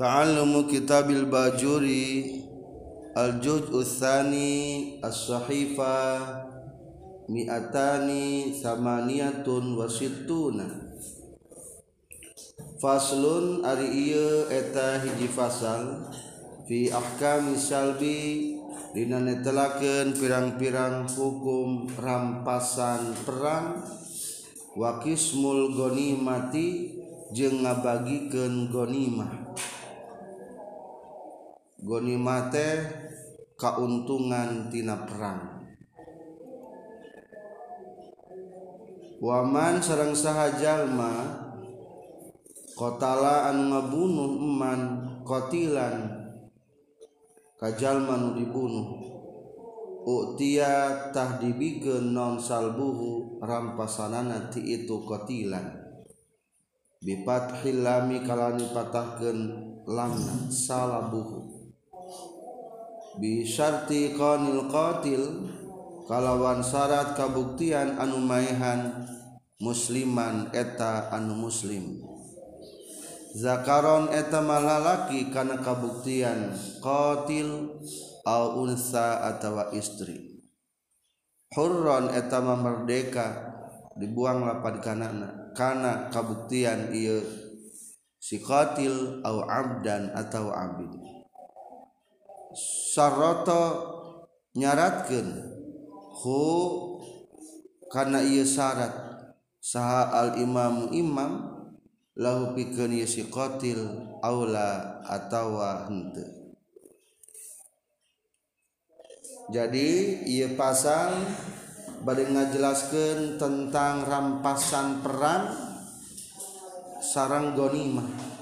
ta'allumu kitabil bajuri al-juj usani as-sahifa mi'atani samaniyatun wasittuna faslun ari ieu eta hiji fasal fi ahkami salbi dina netelakeun pirang-pirang hukum rampasan perang wa qismul jeung ngabagikeun ghanimah. gonimate kauntungan tina perang. Waman sarang saha jalma kotala anu ngabunuh eman kotilan kajalma nu dibunuh. Uktia tah dibigen non salbuhu rampasanana ti itu kotilan. Bipat hilami kalani patahkan lamna salabuhu. bisyarti qanil qatil kalawan syarat kabuktian anu maihan musliman eta anu muslim. Zakaron eta malalaki kana kabuktian qatil au unsa atawa istri. Hurron eta merdeka dibuang lapad kanana kana kabuktian ieu si qatil au abdan atau abid. sarroto nyaratkan hu karena ia syarat. Saha al imam imam lahu pikeun ieu si qatil aula atawa henteu. Jadi ia pasang bade ngajelaskeun tentang rampasan perang sarang gonimah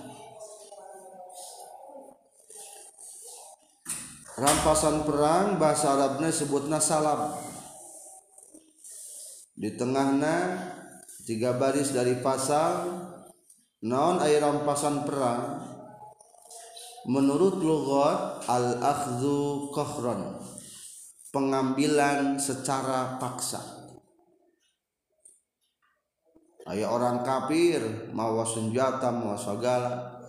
rampasan perang bahasa Arabnya sebutna salam. Di tengahnya tiga baris dari pasal non air rampasan perang? Menurut lugat al akhdhu kohron pengambilan secara paksa. Ayah orang kafir mawa senjata mawa segala.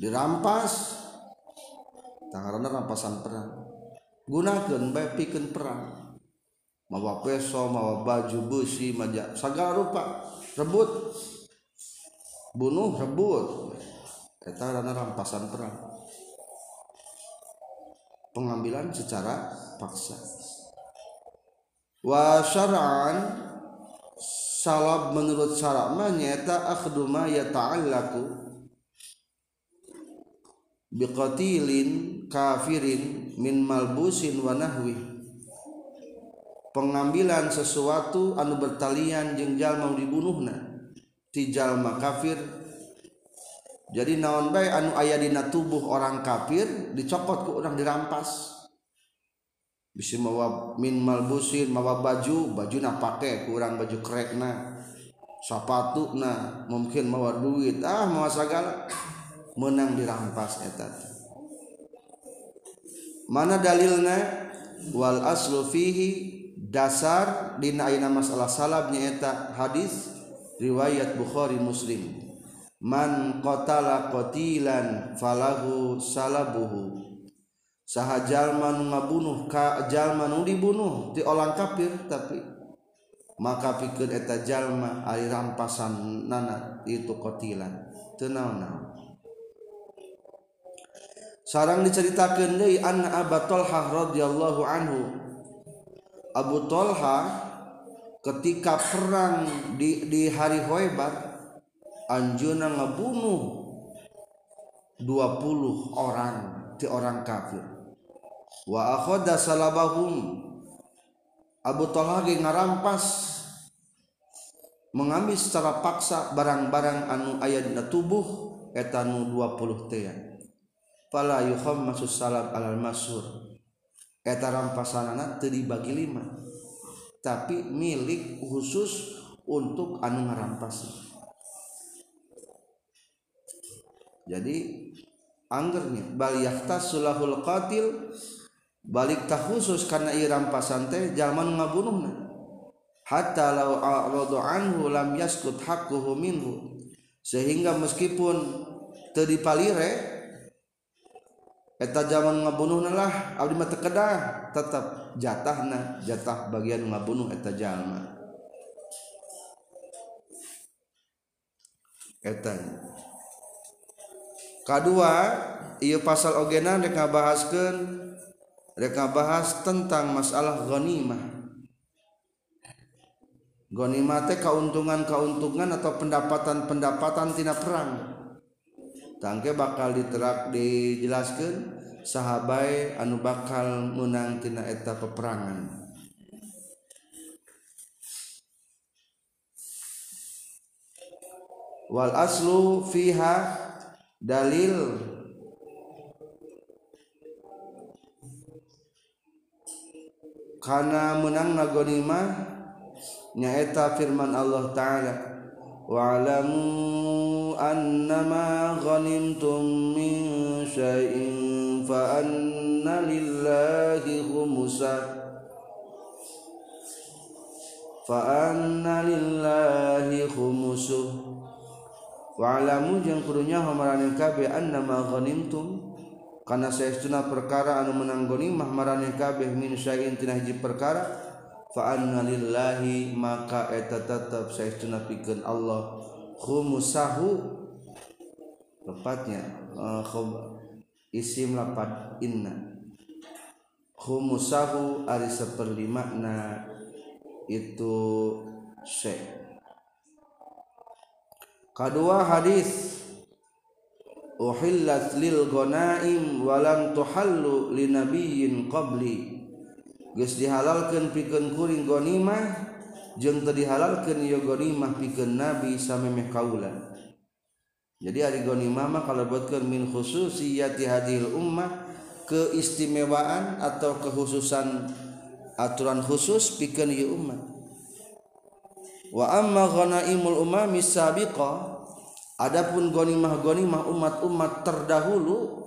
Dirampas tangarana rampasan perang. Gunakan baik perang. Mawa peso mawa baju besi maja segala rupa rebut. Bunuh rebut. Eta karena rampasan perang. Pengambilan secara paksa. Wa syar'an salab menurut syarak mah nyata akhdu ma yata'allaku biqatilin kafirin min malbusin wa nahwi. Pengambilan sesuatu anu bertalian jeung jalma dibunuhna ti jalma kafir. Jadi naon bae anu aya dina tubuh orang kafir dicokot ku orang dirampas. Bisa mawa min malbusin mawa baju baju na pake ku urang baju krekna sapatuna mungkin mawa duit ah mawa sagala. menang dirampas eta. Mana dalilna? Wal aslu fihi dasar dina ayeuna masalah salabnya eta hadis riwayat Bukhari Muslim. Man qatala qatilan falahu salabuhu. Saha jalma nu ngabunuh ka jalma nu dibunuh ti orang kafir tapi maka pikir eta jalma ari rampasan nana itu qatilan. Teu naon sarang diceritakan deui anna Abu Talha radhiyallahu anhu. Abu Talha ketika perang di, di hari Hoibat Anjuna ngebunuh 20 orang ti orang kafir. Wa akhadha salabahum. Abu Talha ge ngarampas mengambil secara paksa barang-barang anu aya dina tubuh eta nu 20 tean pala yuhom masuk salab alal masur. Eta rampasanana teu dibagi lima. Tapi milik khusus untuk anu ngarampas. Jadi anggernya bal yahtasulahul qatil balik tak khusus karena irampasan teh zaman ngabunuhna. Hatta law a'radu anhu lam yaskut haqquhu minhu. Sehingga meskipun teu dipalire eta zaman ngabunuhlah Abdi mata kedah tetap jatah nah jatah bagian ngabunuh eta jalma. Etan kedua ia pasal ogena rek ngabahaskeun rek ngabahas tentang masalah ghanimah. Ghanimah teh keuntungan-keuntungan atau pendapatan-pendapatan tina perang tangke bakal diterak dijelaskan sahabai anu bakal menang tina eta peperangan. Wal aslu fiha dalil. Karena menang nagonima nyaeta firman Allah Ta'ala. Ghanimtum min syai'in fa anna lillahi khumsa fa anna lillahi khumusuh wa'lamu jeung kudunya hamaraneun kabeh annama kana saestuna perkara anu menang ghanimah maraneh kabeh min syai'in tina hiji perkara fa anna lillahi maka eta tetep saestuna pikeun Allah. Khumusahu tepatnya uh, isim lapat inna. Khumusahu ari seperlima na itu syai' kedua hadis uhillat lil ghanaim walam tuhallu li nabiyyin qabli geus dihalalkeun pikeun kuring gonimah jeung teu dihalalkeun ieu gonimah pikeun nabi samemeh kaula. Jadi ari gonimah mah kalebetkeun min khususiyati hadil ummah keistimewaan atau kekhususan aturan khusus pikeun ieu ummah. Wa amma ghanaimul umami sabiqah adapun gonimah-gonimah umat-umat terdahulu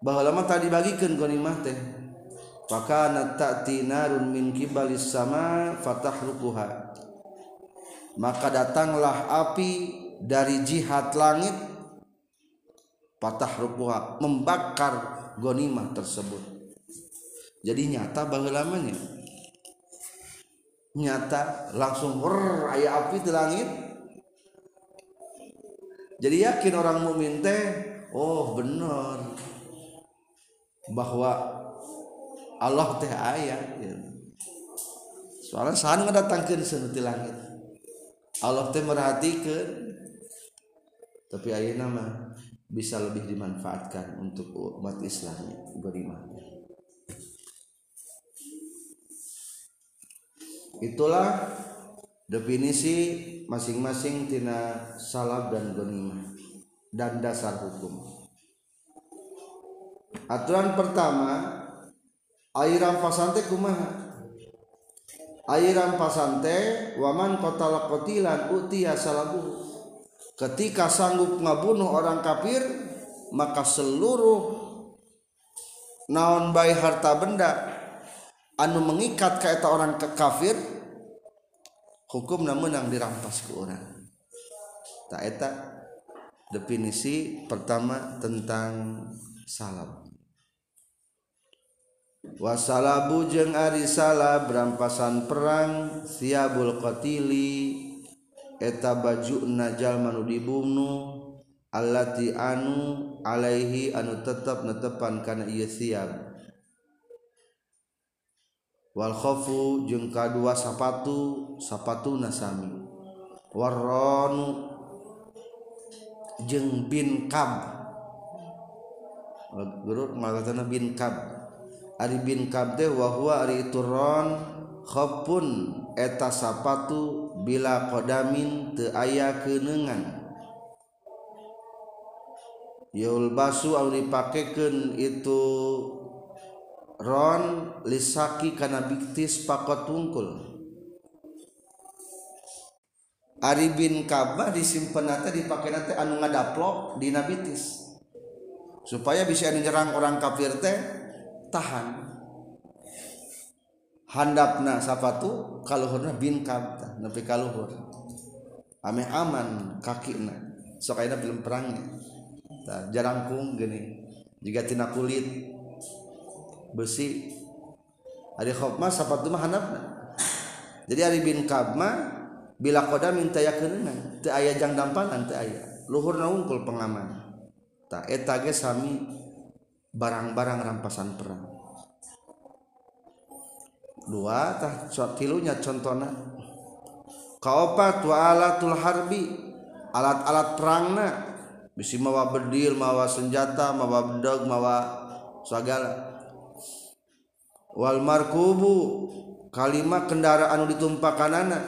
bahwa lama tadi bagikan gonimah teh. Fakana ta'ti narun min kibalis sama fatahrukuha maka datanglah api dari jihad langit patahrukuha membakar ghanimah tersebut. Jadi nyata bahwa lamanya. Nyata langsung wer aya api di langit. Jadi yakin orang mukmin teh oh benar bahwa Allah teh aya ya. soalnya sahan ngadatangkeun senuti langit? Allah teh merhatikan. Tapi ayeuna mah bisa lebih dimanfaatkan untuk umat Islam bagaimana itulah definisi masing-masing tina salab dan ghanimah dan dasar hukum. Aturan pertama airam pasante kumaha? Airam pasante waman kotala kotilan utia salabu ketika sanggup ngabunuh orang kafir maka seluruh naon bayi harta benda anu mengikat kaita orang ke kafir hukum namun yang dirampas ke orang tak eta definisi pertama tentang salam. wasalabu jeung Ari salab berampasan perang siabul qtili eta baju najjal manu dibunuh allati anu alaihi anu tetap netepan kana ieu siap wal khofu jeung kadua sapatu sapatu nasami warronu jeung bin kab guru magatana bin kab Ari bin kabde wahwa ari turon khopun eta sapatu bila kodamin te aya kenengan Yaul basu au dipakekeun itu ron lisaki kana biktis pakot tungkul. Ari bin Kabah disimpen nate dipakai nate anu ngadaplok dina bitis supaya bisa nyerang orang kafir teh tahan. Handapna sapatu kaluhurna bin kabta nepi kaluhur. Ame aman kakina sok ayeuna belum perangnya. Ta, jarangkung gini jika tina kulit besi. Ari khopma mah sapatu mah handapna. Jadi ari bin kabma bila koda minta yakeunna teu aya jang dampanan teu aya. Luhurna unggul pengaman. Tak eta ge sami barang-barang rampasan perang. Dua tah tilunya contohna. Kaopat wa alatul harbi? Alat-alat perangna. Bisi mawa bedil mawa senjata mawa bedog mawa segala. Wal markubu kalimat kendaraan anu ditumpakanana.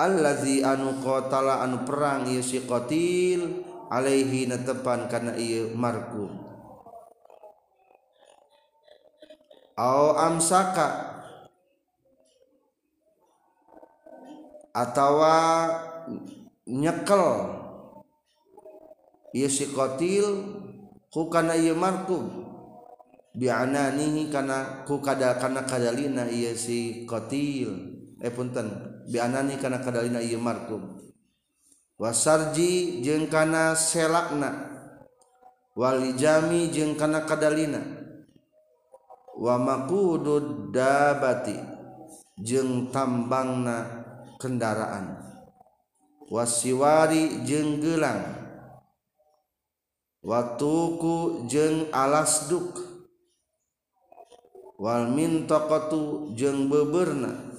Allazi anu qatala anu perang ieu si qatil alaihi natepan kana ieu markub au amsaka. Atawa nyekel. Ieu si qatil ku kana ieu markub. Bi'ananihi kana ku kada kana kadalina ieu si qatil eh punten. Bi'anani kana kadalina ieu markum wasarji jeung kana selakna. Walijami jeung kana kadalina wa maqudud dabati jeung tambangna kendaraan. Wasiwari jeung gelang. Watuku jeung alas duk. Wal mintaqatu jeung beberna.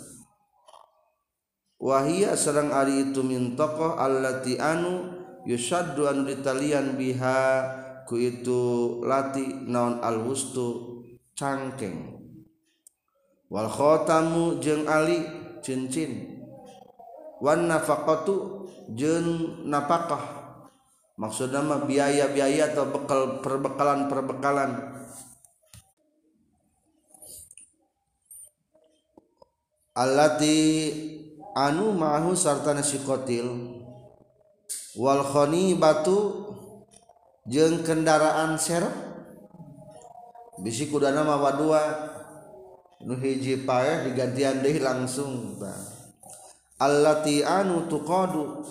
Wahia sareng ari itu mintaqah allati anu yusaddu anu ditalian biha ku itu lati naon al wustu cangkeng. Wal khatamu jeung ali cincin wan nafaqatu jeung napakah maksudnya mah biaya-biaya atau bekal perbekalan-perbekalan. Allati anu ma'ahu sartana si qatil. Wal batu jeung kendaraan serep bisi kudana mawa dua. Nu hiji paeh digantian deui langsung allati anu tuqadu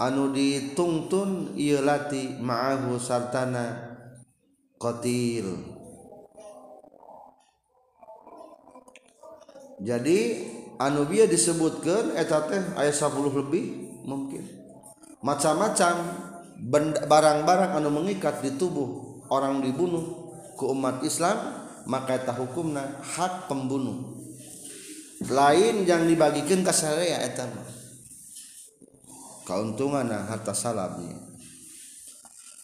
anu ditungtun ieu lati ma'ahu sartana qatil. Jadi anubia disebutkan eta teh ayat 10 lebih mungkin. Macam-macam barang-barang anu mengikat di tubuh orang dibunuh ke umat Islam maka eta hukumna hak pembunuh. Lain yang dibagikan ke syariah eta mah. Harta salabnya.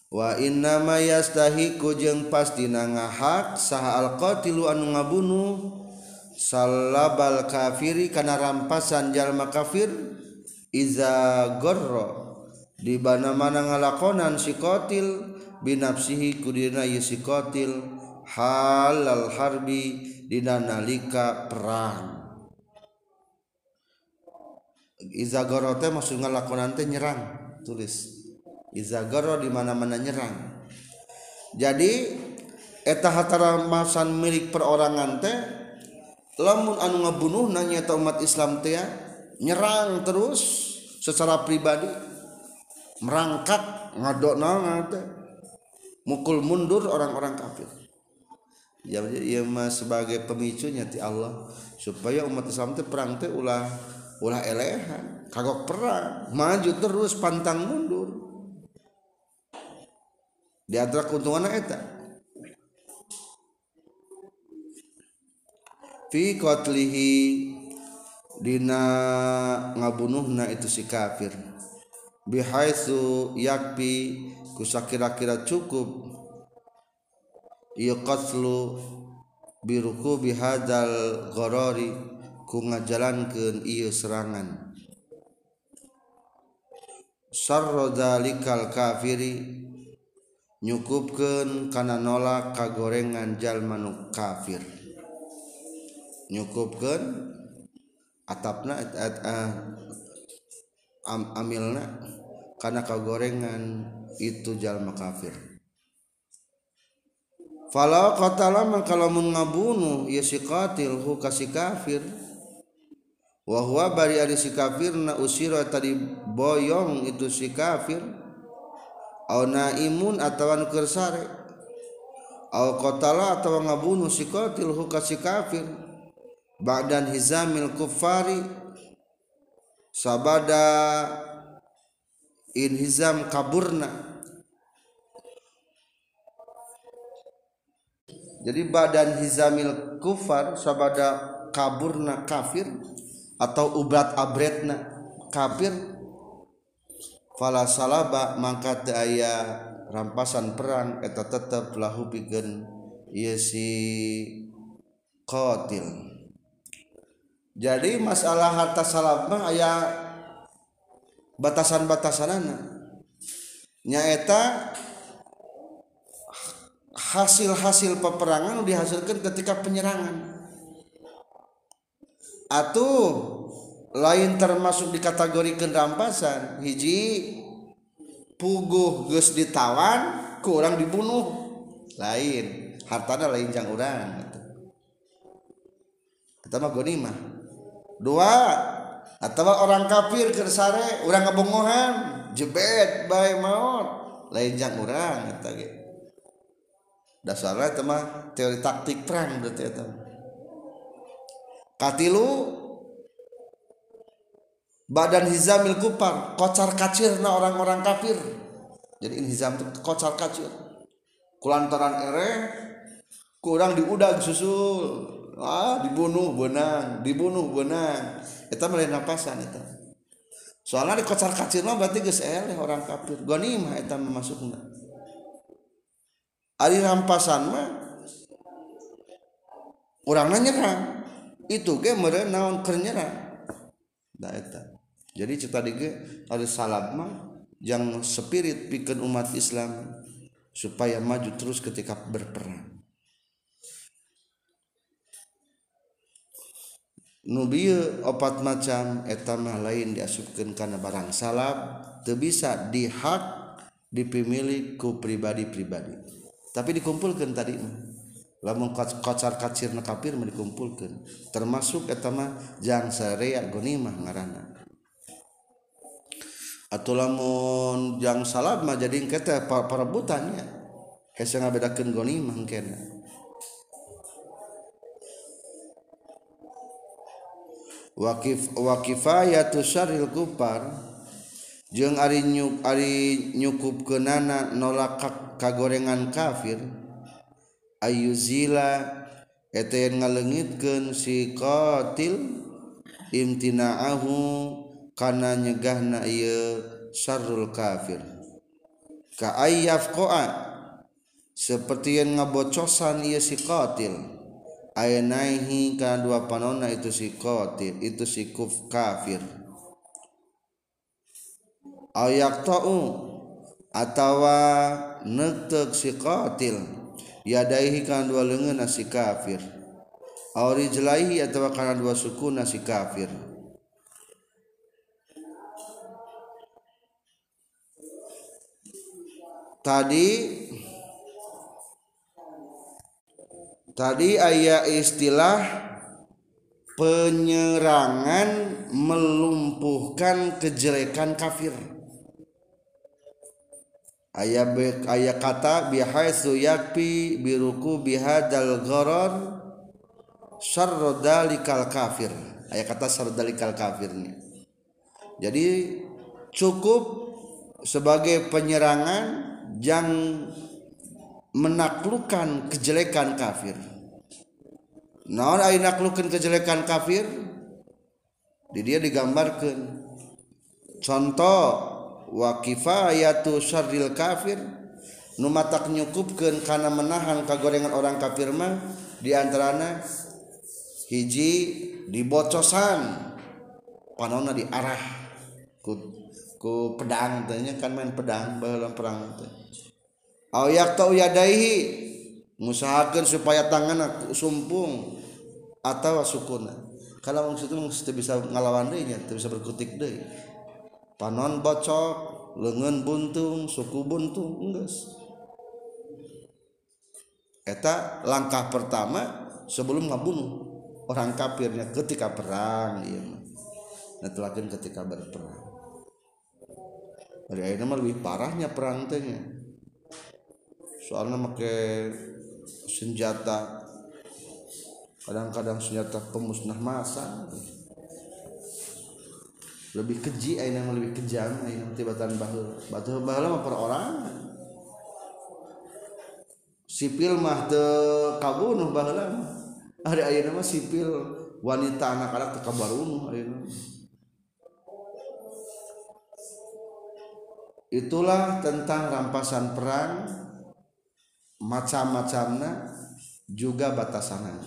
Wa inna ma yastahiqu jeung pastina ngahak saha al qatilu anu ngabunuh salabal kafiri kana rampasan jalma kafir iza gorro. Di mana-mana ngalakonan si qatil binafsihi kudina yusikotil halal harbi dina nalika perang. Izagoro teh maksud ngalakonan teh nyerang tulis. Izagoro di mana-mana nyerang. Jadi eta hatara masan milik perorangan teh lamun anu ngebunuh nanya umat Islam teh nyerang terus secara pribadi merangkak ngadok teh. Mukul mundur orang-orang kafir. Ya ia mah sebagai pemicunya ti Allah. Supaya umat Islam teh perang teh ulah ulah elehan. Kagok perang. Maju terus pantang mundur. Di antara keuntungan eta. Fi qatlihi dina ngabunuhna itu si kafir. Bihaitsu kusa kira-kira cukup. Ieu qatlu biruku bihadal gorori ku ngajalankeun ieu serangan. Sarro dalikal kafiri nyukupkeun kana nolak kagorengan jalma nu kafir. Nyukupkeun atapna uh, am, amilna kana kagorengan itu jalma kafir. Falau qatala man kalau mun ya si qatil hu kasih kafir. Wa huwa bari ari si kafir na usira tadi boyong itu si kafir. Imun ataukersare kotala atau ngabunuh sikotil hukasi kafir. Badan hizamil kufari sabada inhizam kaburna. Jadi badan hizamil kufar sabada kaburna kafir atau ubat abretna kafir fala salaba mangka teu aya rampasan perang eta tetep lahu pikeun ieu si qatil. Jadi masalah harta salab mah aya batasan-batasan anak nyaeta hasil-hasil peperangan dihasilkan ketika penyerangan. Atau lain termasuk di kategori kerampasan hiji puguh geus ditawan ku orang dibunuh. Lain hartana lain jang urang eta mah gonimah dua atau orang kafir kersare orang ngebongohan jebet baik maut lain jang orang kata dasarnya itu mah teori taktik perang berarti itu katilu badan hizamil kupar kocar kacir na orang-orang kafir. Jadi ini hizam itu kocar kacir. Kulantaran ere kurang diudag susul. Ah dibunuh benang dibunuh benang eta mulai napasan eta. Soalnya di kocar kacir mah berarti geus eleh orang kafir. Ghanimah eta masukna. Ari rampasan mah orangnya nyerang. Itu ge mere naon keur nyerang. Da eta. Jadi cita dige ari salab mah yang spirit pikeun umat Islam supaya maju terus ketika berperang. nubi opat macam etama lain diasupkan karena barang salap bisa dihak dipimili ku pribadi-pribadi. Tapi dikumpulkan tadi lamun kocar kacir na kafir dikumpulkan termasuk etama jang sarea gonimah ngarana atau lamun jang salab mah jadi kata perebutannya hese ngabedakeun gonimah kena wakif wakifayatu syaril kupar jeung ari nyuk ari nyukupkeunana nolak kagorengan kafir ayuzila eta yen ngalengitkeun si qatil imtina'ahu kana nyegahna ieu syarrul kafir. Ka ayyaf qa'a seperti yang ngabocosan ieu si qatil. Ayanaihi kana dua panona itu si qatil itu si kuf kafir. Ayak ta'u atawa nektek si qatil yadaihi kana dua leungeun si kafir. Aurijlaihi atawa kana dua suku si kafir. Tadi tadi ayat istilah penyerangan melumpuhkan kejelekan kafir. Ayat ayat kata bihaitsu yakfi biruku bihadal gharar syarrodalikal kafir. Ayat kata syarrodalikal kafirnya jadi cukup sebagai penyerangan yang menaklukkan kejelekan kafir. Naon ari naklukkan kejelekan kafir? Di dia digambarkan contoh wa kifayatu syarril kafir. Nu matak nyukupkeun kana menahan kagorengan orang kafir mah di antarana hiji dibocosan. Panona diarah ku, ku pedang tanya kan main pedang dalam perang tanya. yadaihi musahakan supaya tangan sumpung atau sukuna. Kalau maksud itu bisa ngalawan deh nya bisa berkutik deh panon bocok lengan buntung suku buntung enggak eta langkah pertama sebelum ngabunuh orang kafirnya ketika perang iya nah, ketika berperang. Dari akhirnya lebih parahnya perang teh soalnya pakai senjata kadang-kadang senjata pemusnah massa lebih keji ayeuna mah lebih kejam ayeuna tibatan baheula. Batu baheula mah perorangan sipil mah teu kabunuh baheula hari ayeuna mah sipil wanita anak-anak teu kabarunuh ayeuna itulah tentang rampasan perang macam-macamna juga batasanan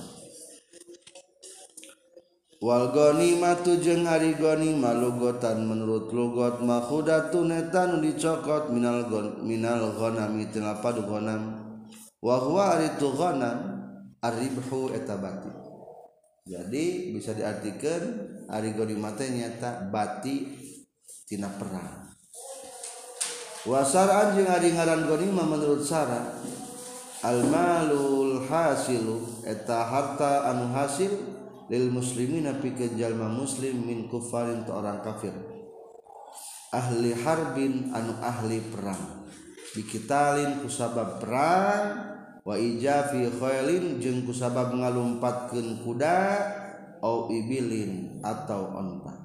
Wal ghanimatu jeung ari gonima lugotan menurut lugot mahudatun eta nu dicokot minal gon minal ghanami tina padu ghanam. Wa huwa aritu ghanam arribhu eta bati jadi bisa diartikan ari gonima teh nyata bati tina perang. Wasaraan jeung ari ngaran gonima menurut sara almalul hasilu eta harta anu hasil lil muslimin pikeun jalma muslim min kufarin ta orang kafir. Ahli harbin anu ahli perang. Dikitalin kusabab perang wa ijafi khailin jeung kusabab ngalumpatkeun kuda au ibilin atau onta.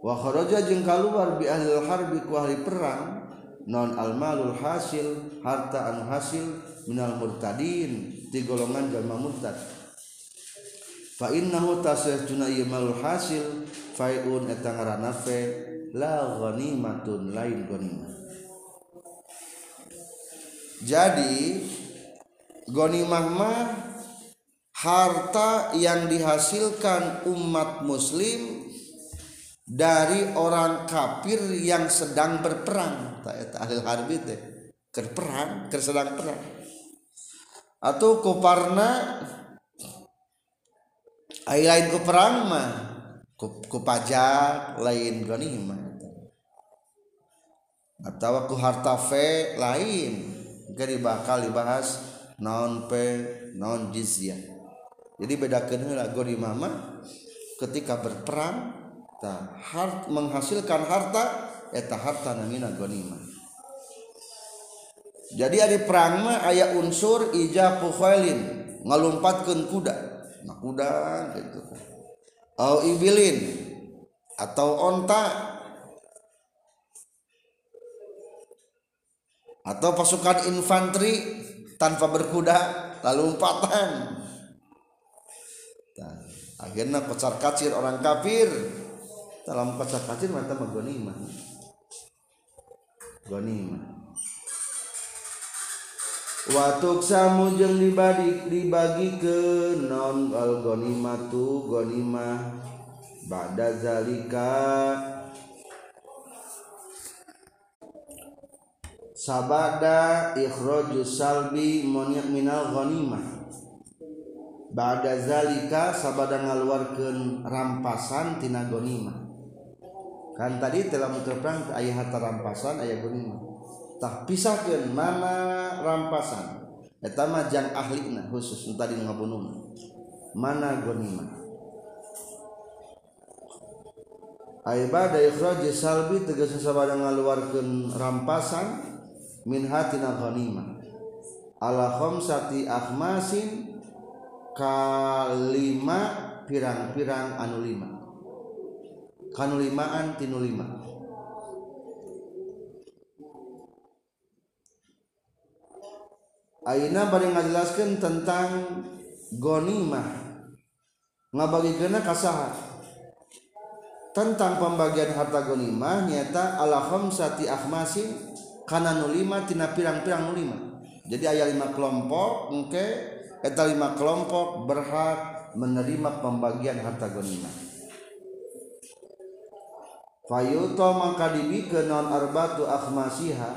Wa kharaja jeung kaluar bi ahli harbi ku ahli perang non almalul hasil harta anu hasil minal murtadin di golongan jalma murtad. Fa innahu tasajuna malul hasil faiun eta ngaranna la ghanimatun lain ghanimah. Jadi ghanimah mah harta yang dihasilkan umat muslim dari orang kafir yang sedang berperang tahlil harbi teh keur perang keur sedang perang. Atau kuparna ai lain ku perang mah ku, ku pajak lain ghanimah atau ku harta fe lain gari bakal dibahas non pe non jizyah. Jadi bedakeun heula ghanimah mah ketika berperang tah hart menghasilkan harta eta harta namina ghanimah jadi ada perang mah aya unsur ijabu khailin ngalumpatkeun kuda. Nah kuda gitu. Au ibilin atau onta. Atau pasukan infanteri tanpa berkuda lalu umpatan nah, akhirnya kocar kacir orang kafir. Dalam kocar kacir mata mah ghanimah Watuk samu jeung dibagi dibagi ke non al ghanimah tu ba'da zalika. Sabada ikhrajus salbi monyet minal ghanimah ba'da zalika sabada ngaluarkeun rampasan tina ghanimah kan tadi dalam perang ayah harta rampasan ayah gunima tak pisahkan mana rampasan. Eta mah jang ahli nah khusus tadi ngabunuh mana gonima Aibada ikhraj salbi tegas sabada ngaluarkeun rampasan min hatina ghanimah. Ala khamsati akhmasin kalima pirang-pirang anu lima. kanulimaan tinu lima Aina bari ngajelaskeun tentang gonimah. Ngabagikeunna kasaha tentang pembagian harta gonimah nyata ala khamsati akhmasin kana nulima tina pirang-pirang nulima. Jadi ayat lima kelompok engke eta lima kelompok berhak menerima pembagian harta gonimah. Fayuto maka dibikin non arbatu akhmasiha.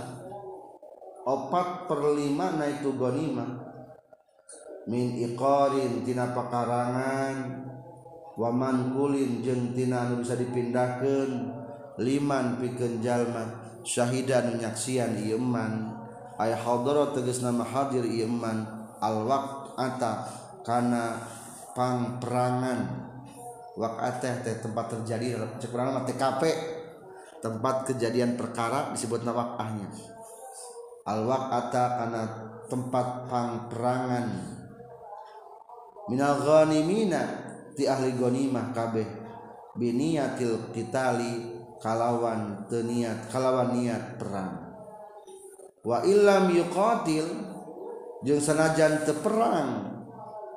Opat perlima na itu gonima. Min iqarin tina pekarangan waman kulin jeng tina anu bisa dipindahkan. Liman pikeun jalma syahidan nyaksian ieu man. Ay hadara tegas nama hadir ieu man. Al waqt ata kana pangperangan. Waqat teh tempat terjadi cek urang mah TKP tempat kejadian perkara disebut nawakahnya al-waqata karena tempat pangperangan. Minal ghanimina ti ahli ghanimah kabeh. Biniyatil qitali kalawan teniat kalawan niat perang. Wa illam yuqatil jeung sanajan teu perang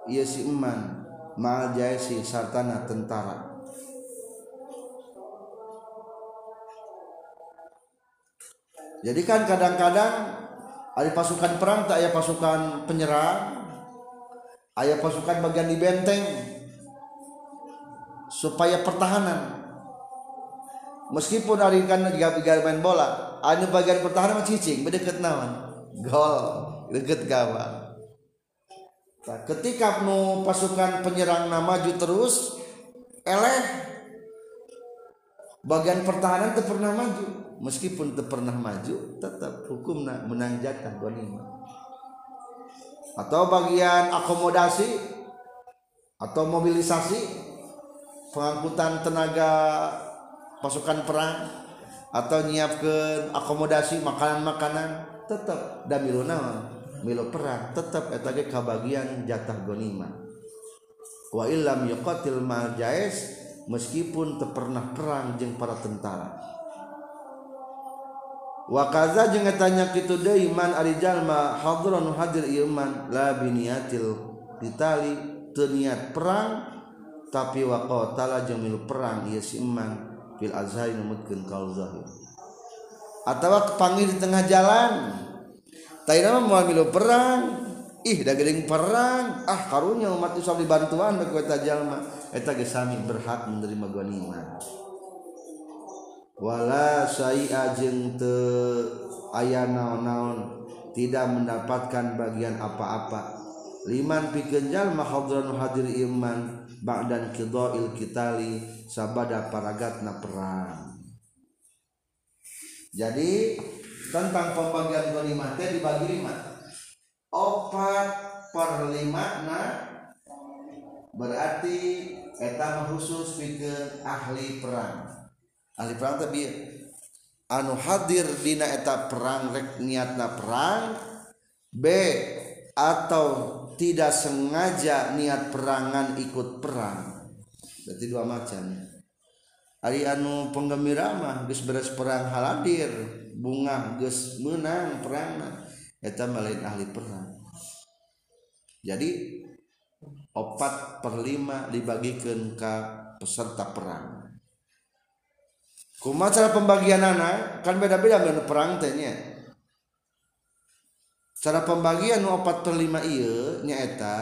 si eman ma'al jaisi sartana tentara. Jadi kan kadang-kadang ada pasukan perang tak ada pasukan penyerang ada pasukan bagian di benteng supaya pertahanan. Meskipun hari kan juga main bola ada bagian pertahanan cicing berdekat nawan. Gol deket gawang nah, ketika nu pasukan penyerang maju terus eleh. Bagian pertahanan itu pernah maju. Meskipun tidak pernah maju tetap hukum menang jatah ghanimah atau bagian akomodasi atau mobilisasi pengangkutan tenaga pasukan perang atau nyiapkan akomodasi makanan-makanan tetap dan milu perang tetap etage kabagian jatah gonima. Wa illam yuqatil mal jais meskipun tepernah perang jeng para tentara. Wa kaza jeung tanya kitu deui man ari jalma hadron hadir iman la biniatil qitali teu niat perang tapi wa qatala jeung milu perang ieu si iman fil azhari numutkeun kaul zahir. Atawa kepanggil di tengah jalan. Taina mah milu perang. Ih da geuning perang. Ah karunya umat Islam dibantuan bagi eta jalma. Eta ge sami berhak menerima ganiman. Wala saia jeung te aya naon-naon tidak mendapatkan bagian apa-apa. Liman pikeun jalma hadran hadir iman ba'dan qidail kitali sabada paragatna perang. Jadi tentang pembagian kelima teh dibagi lima. Opat per lima nah berarti eta khusus pikir ahli perang. Ahli perang tapi anu hadir dina eta perang rek niatna perang B atau tidak sengaja niat perangan ikut perang. Berarti dua macam. Ari anu penggembira mah geus beres perang haladir bunga geus menang perang eta malain ahli perang. Jadi opat perlima dibagikan ke peserta perang. Kumaha cara pembagian anak kan beda-beda menu perang tehnya cara pembagian nu opat perlima iya nyaeta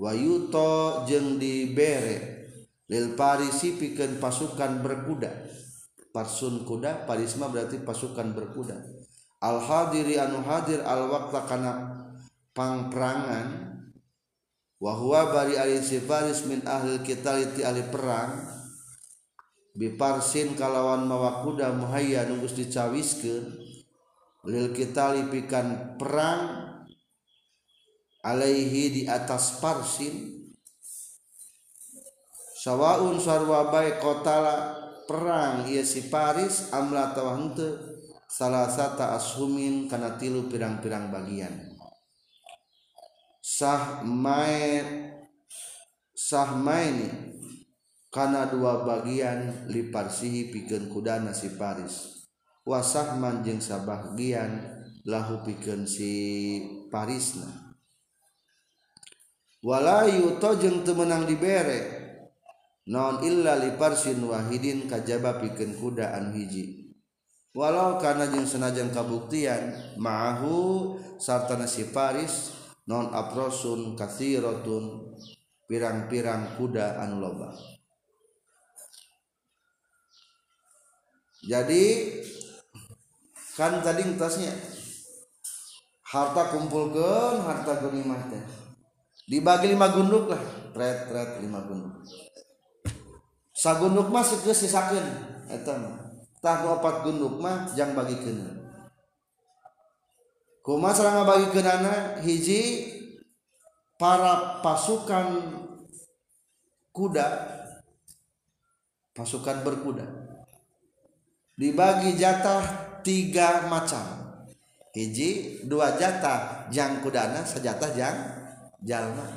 wayuto jeng dibere lil parisi pikeun pasukan berkuda. Parsun kuda, parisma berarti pasukan berkuda. Al hadiri anu hadir al wakta kana pangperangan. Wahwa bari ali sifaris min ahli kita ti ahli perang. Biparsin kalawan mawa kuda muhayya nunggus dicawiskeun. Lil kita lipikan perang alaihi di atas parsin. Sawaun sarwa bae kotala perang ia si Paris amla tawangte salah satu ashumin karena tilu pirang-pirang bagian. Sah main sah main karena dua bagian liparsihi pikeun kudana si Paris. Wasah manjeng sabagian lahu pikeun si Parisna. Walayu yuto jeung temenang dibere non illa liparsin wahidin kajaba pikeun kuda anu hiji. Walau karena jeung senajan kabuktian ma'ahu sartana si Paris non aprosun kathiratun pirang-pirang kuda anu loba. Jadi kan tadi tasnya harta kumpulkan harta ghanimah teh. Dibagi lima gunduk lah tret tret lima gunduk sagunduk mah geus sisakeun eta mah. Tah opat gunduk mah jang bagikeun kumaha sareng bagikeunana hiji para pasukan kuda pasukan berkuda dibagi jatah tiga macam. Hiji dua jatah jang kudana sejatah jang jalma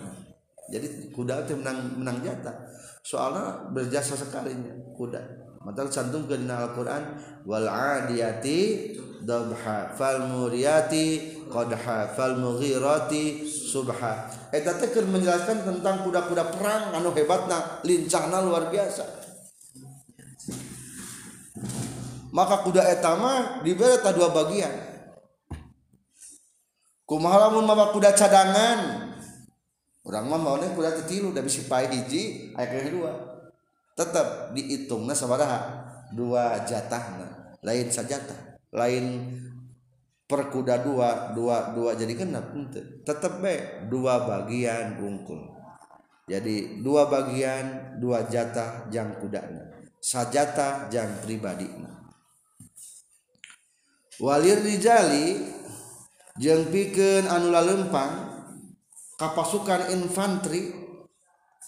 jadi kuda itu menang menang jatah soalnya berjasa sekalinya kuda. Matal cantum ke dalam Al-Quran wal adiyati dabha fal muriyati qadha fal mughirati subha. Eta teh menjelaskan tentang kuda-kuda perang anu hebatna lincahna luar biasa. Maka kuda etama diberi dua bagian. Kumaha lamun kuda cadangan orang mah mau kuda tetilu udah bisa pai hiji aya kedua. Tetap dihitungna sabaraha dua jatahna lain sajatah lain per kuda dua dua dua jadi genap tetap be dua bagian bungkul jadi dua bagian dua jatah jang kudana sajatah jang pribadi walir rijali jeung pikeun anu lalempang kapasukan infanteri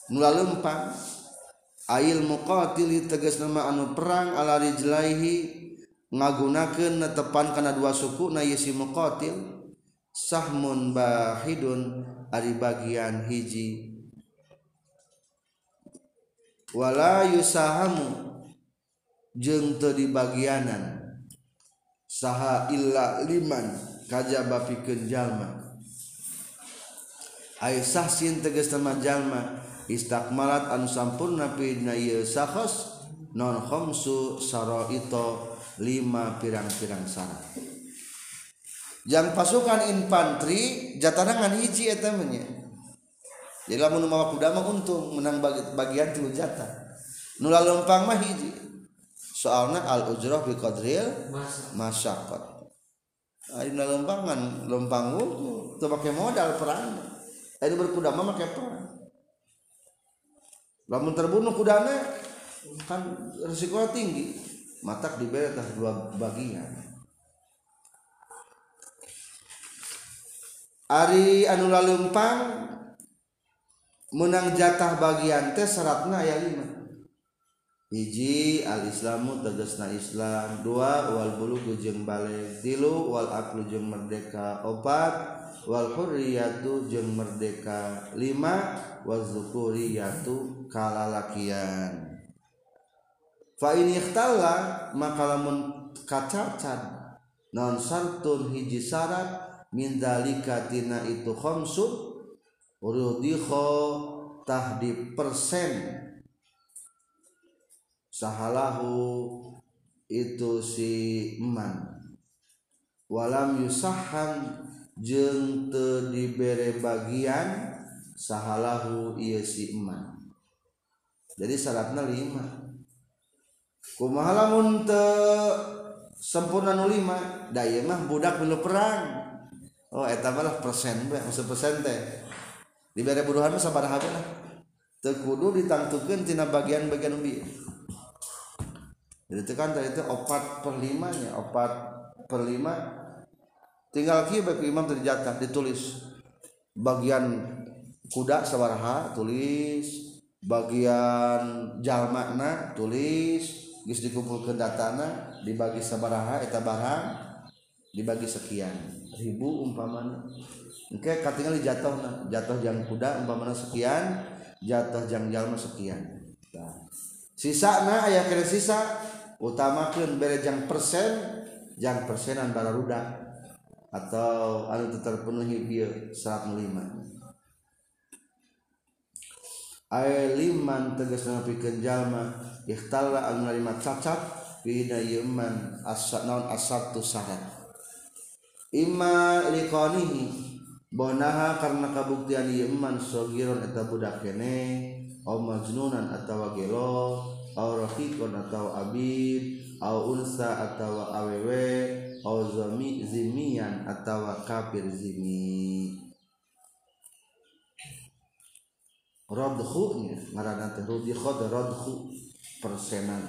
nula lempang ail muqatili tegas nama anu perang ala rijlaihi ngagunakeun netepan kana dua suku na yesi muqatil sahmun bahidun ari bagian hiji. Wala yusahamu jeung teu dibagianan saha illa liman kajaba pikeun jalma. Aisyah sin teges teman jalma istakmalat anu sampurna pidna ieu sahos non khomsu saraito lima pirang-pirang syarat yang pasukan infanteri jatarangan hiji eta menya jadi lamun mawa kuda mah untung menang bagian tilu jatah. Nu lalumpang mah hiji. Soalna al ujrah bi qadril masyaqat ari lompangan lempang wuku teu make modal perang Ayeuna berkuda mah make perang lamun terbunuh kudana kan risiko tinggi. Matak diberi atas dua bagian. Ari anu lalempang menang jatah bagian teh syaratna aya lima. Hiji al islamu tegasna islam. Dua wal bulugu jeung balik tilu wal aklu jeung merdeka. Opat wal hurriyatu jeung merdeka lima wal zukuriyatu kalalakian. Fa in ikhtalla maka lamun kacacan non sartun hiji syarat min dalika tina itu khamsun urudikho tahdi persen. Sahalahu itu si eman. Walam yusahan jeng te dibere bagian sahalahu iya si iman jadi syaratnya lima. Kumahalamun te sempurna nu lima? Daya mah budak belum perang. Oh etamalah persen be maksud persen teh. Dibere buruhan mah sabar habi lah. Tekudu ditangtukan tina bagian-bagian ubi jadi tekan itu opat per limanya opat per lima tinggal kieu ke imam teu jatah ditulis. Bagian kuda sabaraha tulis. Bagian jalmana tulis. Geus dikumpulkeun datana dibagi sabaraha eta barang dibagi sekian ribu umpamana. Engke katingal jatuhna jatuh jang kuda umpamana sekian jatuh jang jalma sekian. Nah. sisana aya kira sisa. Utamakeun bere jang persen jang persenan bararudak atau anu terpenuhi bieu 105 Ay liman tegas nepikeun jalma ikhtalla anu narima cacat bina yeman asat naon asatu syarat imma liqanihi bonaha karena kabuktian yeman sogiron eta budak kene au majnunan atawa gelo au rafiqon atawa abid au unsa atawa awewe au zami zimian atau kafir zimi. Radhu nya ngaranna teh rudi khod radhu persenan.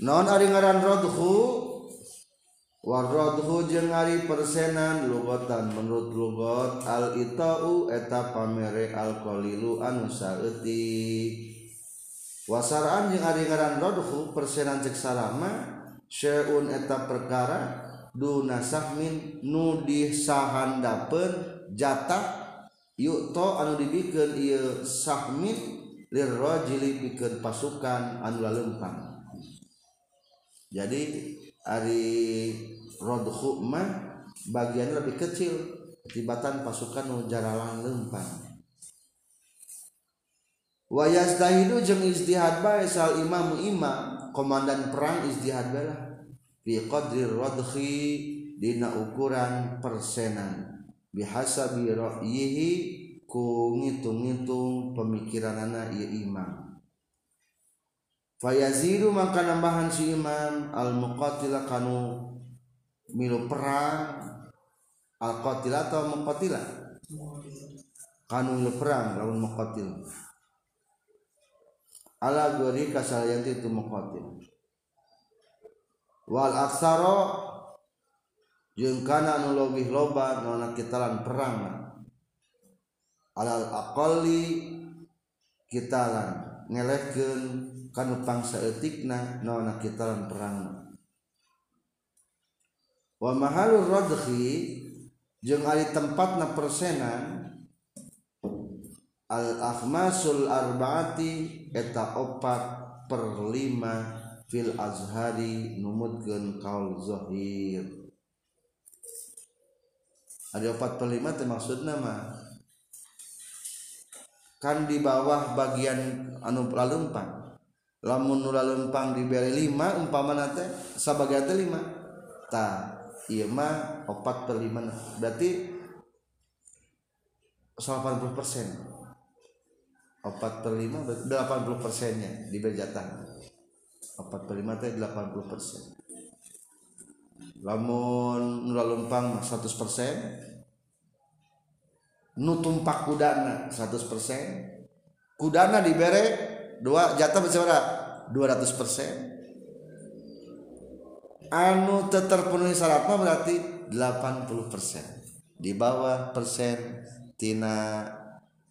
Non ari ngaran radhu? Waradhu jeung ari persenan lugatan menurut lugot al itau eta pamere al qalilu anu saeutik wasaraan yang ngaran rodhu persenan cek salama syai'un eta perkara Dunasahmin nudih sahandapeun jatah yukto anu dibikin ieu sahmin lirrojili bikin pasukan anu lalempang jadi ari rodhu mah bagian lebih kecil tibatan pasukan nu jaralang lempang wayas dahidu jeung istihad bae sal imam imam komandan perang istihad bae lah fi qadri radhi dina ukuran persenan. Bihasabi ra'yihi ku ngitung-ngitung pemikiranana ieu imam. Fayazidu maka nambahan si imam al muqatila kanu milu perang al qatila atau muqatila kanu milu perang lawan muqatil ala gori kasalianti itu mukhotim wal aksaro jeung kana anu leuwih loba nona kitalan perang. Alal aqalli kitalan ngelehkeun kana pangsa eutikna nona kitalan perang. Wa mahalur radhi jeung ari tempatna persenan al akhmasul arbaati eta opat per lima fil azhari numutkeun kaul zahir ada opat per lima teh maksudna mah kan di bawah bagian anu lalempang lamun nu lalempang diberi lima umpamana teh sabagian lima. Ta iya mah opat per lima berarti 80 persen opat per lima delapan puluh persennya diberi jatah opat per lima teh delapan puluh persen. Lamun nula seratus persen. Nu tumpak kudana seratus persen. Kudana dibere dua jatah berapa dua ratus persen. Anu terpenuhi syaratnya berarti 80 persen. Di bawah persen tina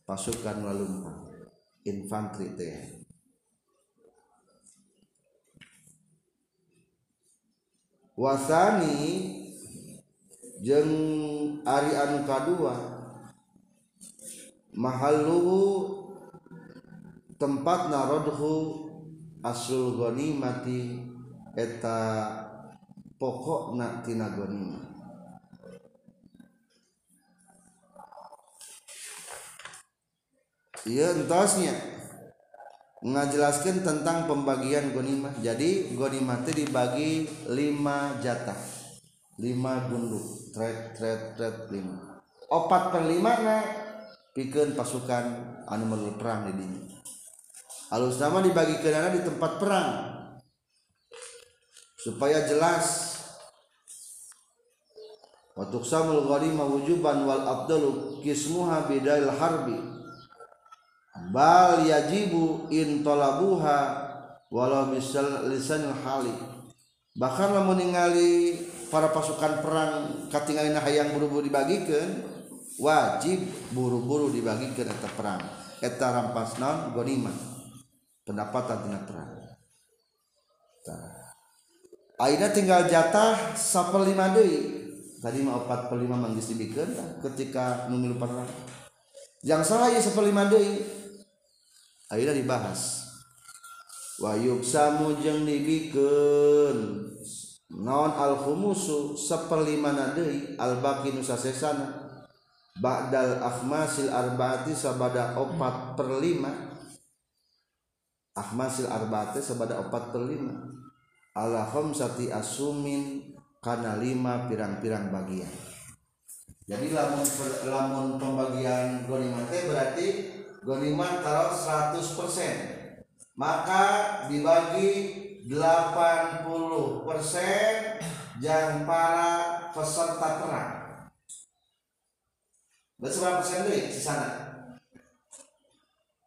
pasukan lalumpang infanteri teh. Wasani jeng ari anu kadua mahalluhu tempat narodhu asul ghanimati eta pokok nak tina ghanimah iya entosnya. Ngajelaskan tentang pembagian gonimah jadi gonimah itu dibagi lima jatah. Lima gunduk. Tret tret tret lima. Opat per lima na pikir pasukan anu menurut perang di dini. Halus nama dibagi ke di tempat perang. Supaya jelas. Watuk samul ghanimah wujuban wal abdalu kismuha bidail harbi bal yajibu in talabuha walau misal lisanil hali. Bahkan lamun ningali para pasukan perang katingalina hayang buru-buru dibagikan wajib buru-buru dibagikan eta perang. Eta rampas non gonima pendapatan tina perang. Aina tinggal jatah sapelima deui. Tadi mah opat perlima manggis ketika numilu perang. Yang salah ya saperlima deui. Akhirnya dibahas. Wa yuksamu jeung dibikeun naon al khumusu saperlimana deui al baqi nu sasesana. Ba'dal akhmasil arbaati sabada opat per lima. Akhmasil arbaati sabada opat per lima. Ala khamsati asumin kana lima pirang-pirang bagian. Jadi lamun lamun pembagian gonimah teh berarti gonimah taruh 100% maka dibagi 80% yang para peserta perang berapa persen deh di sana?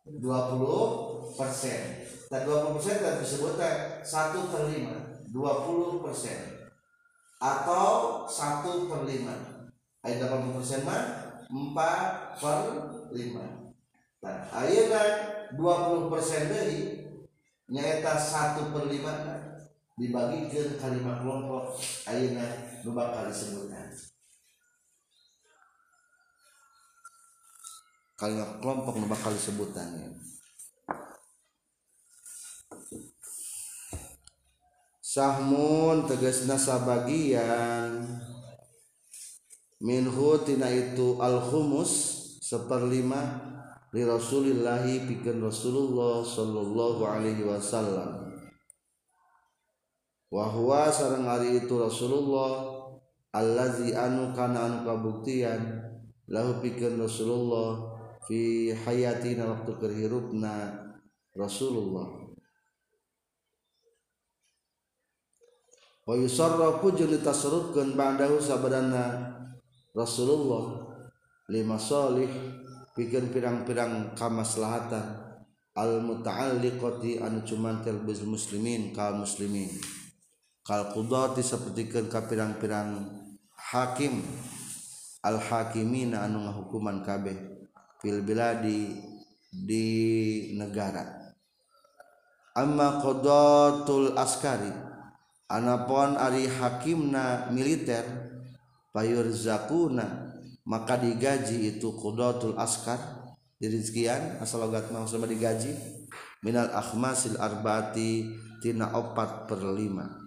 20 persen. Dan 20 persen dan disebutkan 1 per 5 20 persen. Atau 1 per 5 ayat 80 persen mah 4 per 5 Nah, ayeuna 20 persen dari nyata satu per lima dibagi ke kalimat kelompok ayeuna nu bakal disebutkan. Kalimat kelompok nu bakal disebutkan ya. sahmun tegasna sabagian. Minhu tina itu al humus seperlima li rasulillahi pikeun rasulullah sallallahu alaihi wasallam. Wa huwa sareng ari itu rasulullah allazi anu kana anu kabuktian lahu pikeun rasulullah fi hayatina waktu kerhirupna rasulullah. Wa yusarrafu jeung ditasarrufkeun ba'dahu sabadana Rasulullah lima salih pikir pirang-pirang kamaslahatan al muta'alliqati anu cuman bil muslimin kaum muslimin. Kal qudati sapertikeun ka pirang-pirang hakim. Al hakimina anu ngahukuman kabeh fil biladi di negara. Amma qadatul askari anapun ari hakimna militer payur zakuna maka digaji itu kudotul askar. Dirizkian asal logat mau sama digaji. Minal akhmasil arbati tina opat per lima.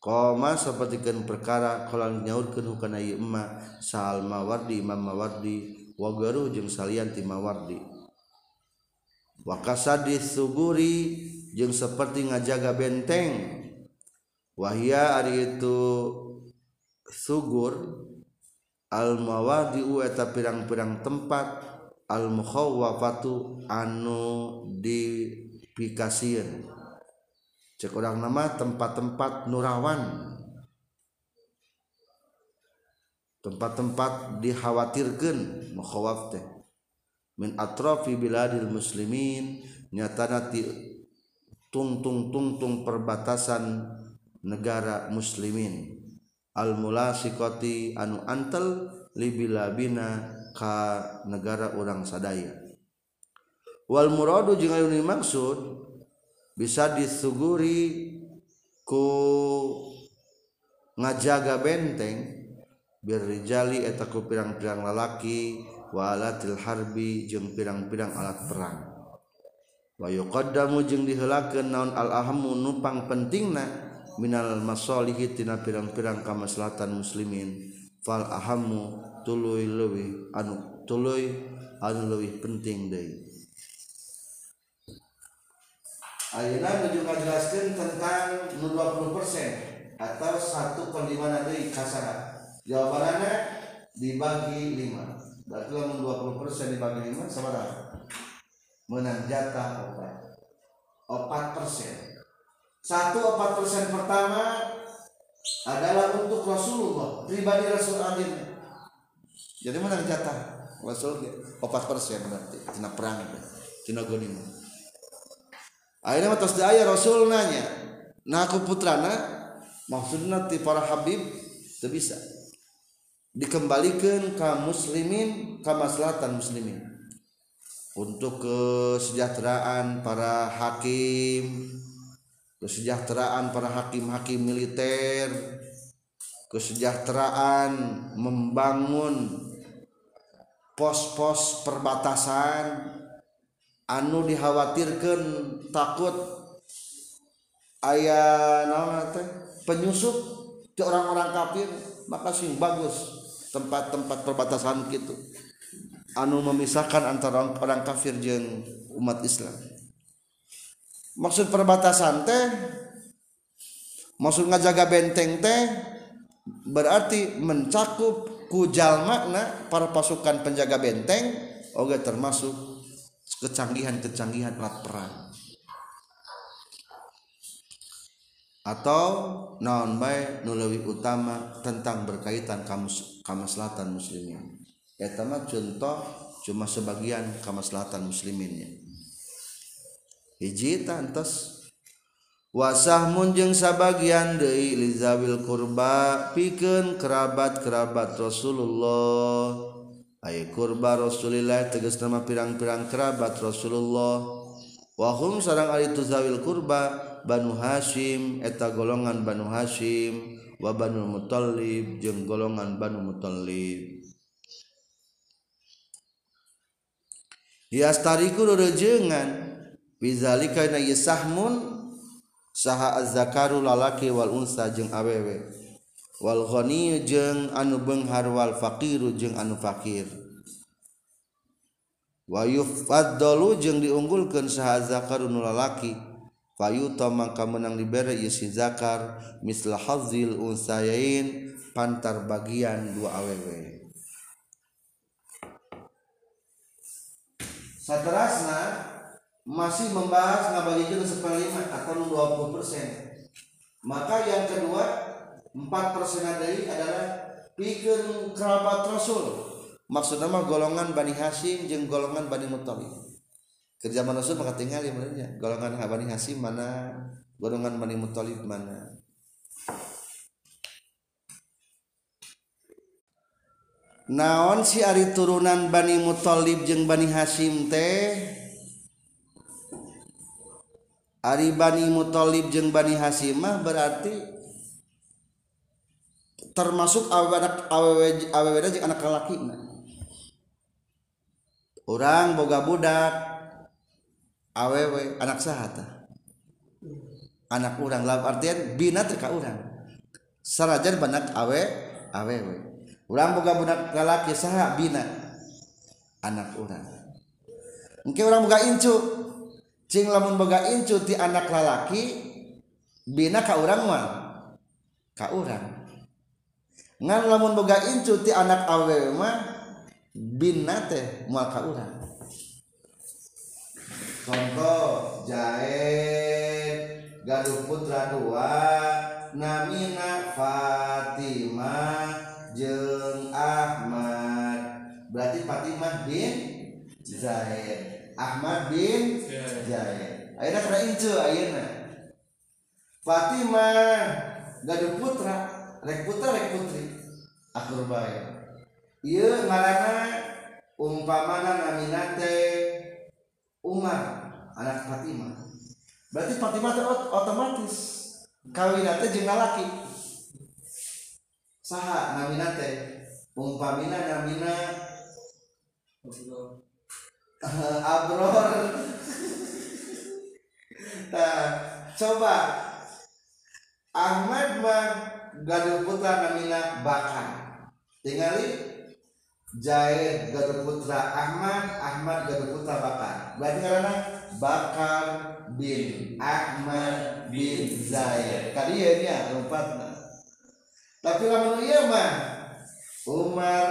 Koma sapertikeun perkara kalau nyaurkeun hukana ieu emma sal mawardi imam mawardi wa garuh jeung salian ti mawardi. Wa suguri jeung seperti ngajaga benteng. Wahia ari itu sugur al mawadi'u eta pirang-pirang tempat al mukhawwafatu anu dipikasieun cek orang nama tempat-tempat nurawan. Tempat-tempat dikhawatirkan mukhawaf teh. Min atrafi biladil muslimin nyatana ti tung-tung tung-tung perbatasan negara muslimin almula sikoti anu antel libilabina ka negara urang sadaya. Wal muradu jeung anu dimaksud bisa disuguri ku ngajaga benteng birrijali eta ku pirang-pirang lalaki wa alatil harbi jeung pirang-pirang alat perang. Wa yuqaddamu jeung diheulakeun naon al ahamu nupang pentingna minal masalihi tina pirang-pirang kamaslahatan muslimin. Fal ahamu tuluy leuwih anu tuluy anu leuwih penting deui. Ayeuna nuju ngajelaskeun tentang 20% atau 1 per 5 deui kasara jawabannya dibagi 5 berarti lamun 20% dibagi 5 sabaraha menang jatah 4 4 persen satu empat persen pertama adalah untuk Rasulullah pribadi Rasul Adil jadi mana jatah? Rasul empat persen berarti. Tina perang tina gonim. Akhirnya atas daya Rasul nanya nah aku putrana maksudnya ti para Habib itu bisa. Dikembalikan ke muslimin ke maslahatan muslimin. Untuk kesejahteraan para hakim kesejahteraan para hakim-hakim militer kesejahteraan membangun pos-pos perbatasan anu dikhawatirkan takut ayah naon teh penyusup ke orang-orang kafir maka sing bagus tempat-tempat perbatasan gitu anu memisahkan antara orang, orang kafir jeung umat Islam. Maksud perbatasan teh maksud ngajaga benteng teh berarti mencakup kujal makna para pasukan penjaga benteng oke termasuk kecanggihan-kecanggihan alat perang. Atau naon bae nulawi utama tentang berkaitan kamus kamaslahatan muslimin. Eta mah contoh cuma sebagian kamaslahatan musliminnya hiji tantos wasah munjeng sabagian Dei Lizabil kurba pikeun kerabat-kerabat Rasulullah. Ay kurba Rasulillah tegas nama pirang-pirang kerabat Rasulullah. Wahum sarang itu zawil kurba Banu Hasyim eta golongan Banu Hasyim wa Banu Muthalib jeung golongan Banu Muthalib Hias tariku rejengan Bizalika na yasahmun saha az-zakaru lalaki wal unsa jeung awewe. Wal ghani jeung anu beunghar wal faqiru jeung anu fakir wa yufaddalu jeung diunggulkeun saha zakaru nu lalaki. Fayuta mangka menang dibere ieu si zakar misla hazil unsayain pantar bagian dua awewe. Saterasna masih membahas ngabagikeun seperlima atau 20 persen. Maka yang kedua 4 persen adalah pikeun kerabat rasul. Maksudnya mah golongan Bani Hasim jeung golongan Bani Muthalib ke zaman Rasul maka tinggal ya golongan Bani Hasim mana golongan Bani Muthalib mana. Naon si ari turunan Bani Muthalib jeung Bani Hasim teh Ari Bani Muthalib jeung Bani Hasimah berarti termasuk anak awewe awewe jeung anak laki orang boga budak. Awewe anak sahata. Anak orang lah artian bina teka orang sarajan banak awe awewe. Orang boga budak laki saha bina? Anak orang mungkin orang boga incu. Cing lamun boga incu ti anak lalaki bina ka orang mah. Ka orang ngan lamun boga incu ti anak awewe mah bin nate muaka urang. Contoh Jaid Galuh Putra dua Namina Fatimah jeng Ahmad. Berarti Fatimah bin Zaid Ahmad bin Zaid ayeuna kada incu ayeuna Fatimah Galuh Putra rek putra rek putri. Akur bae Iya marana umpamana naminate Umar anak Fatimah. Berarti Fatimah itu otomatis kawinate jeung lalaki. Saha naminate? Umpamina namina Abror. Nah, coba. Ahmad mah gaduh putra namina Bakar. Tinggali Jair Gaduh Putra Ahmad Ahmad Gaduh Putra Bakar. Berarti karena Bakar bin Ahmad bin Zaid. Tadi ya ini empat tapi lama iya mah Umar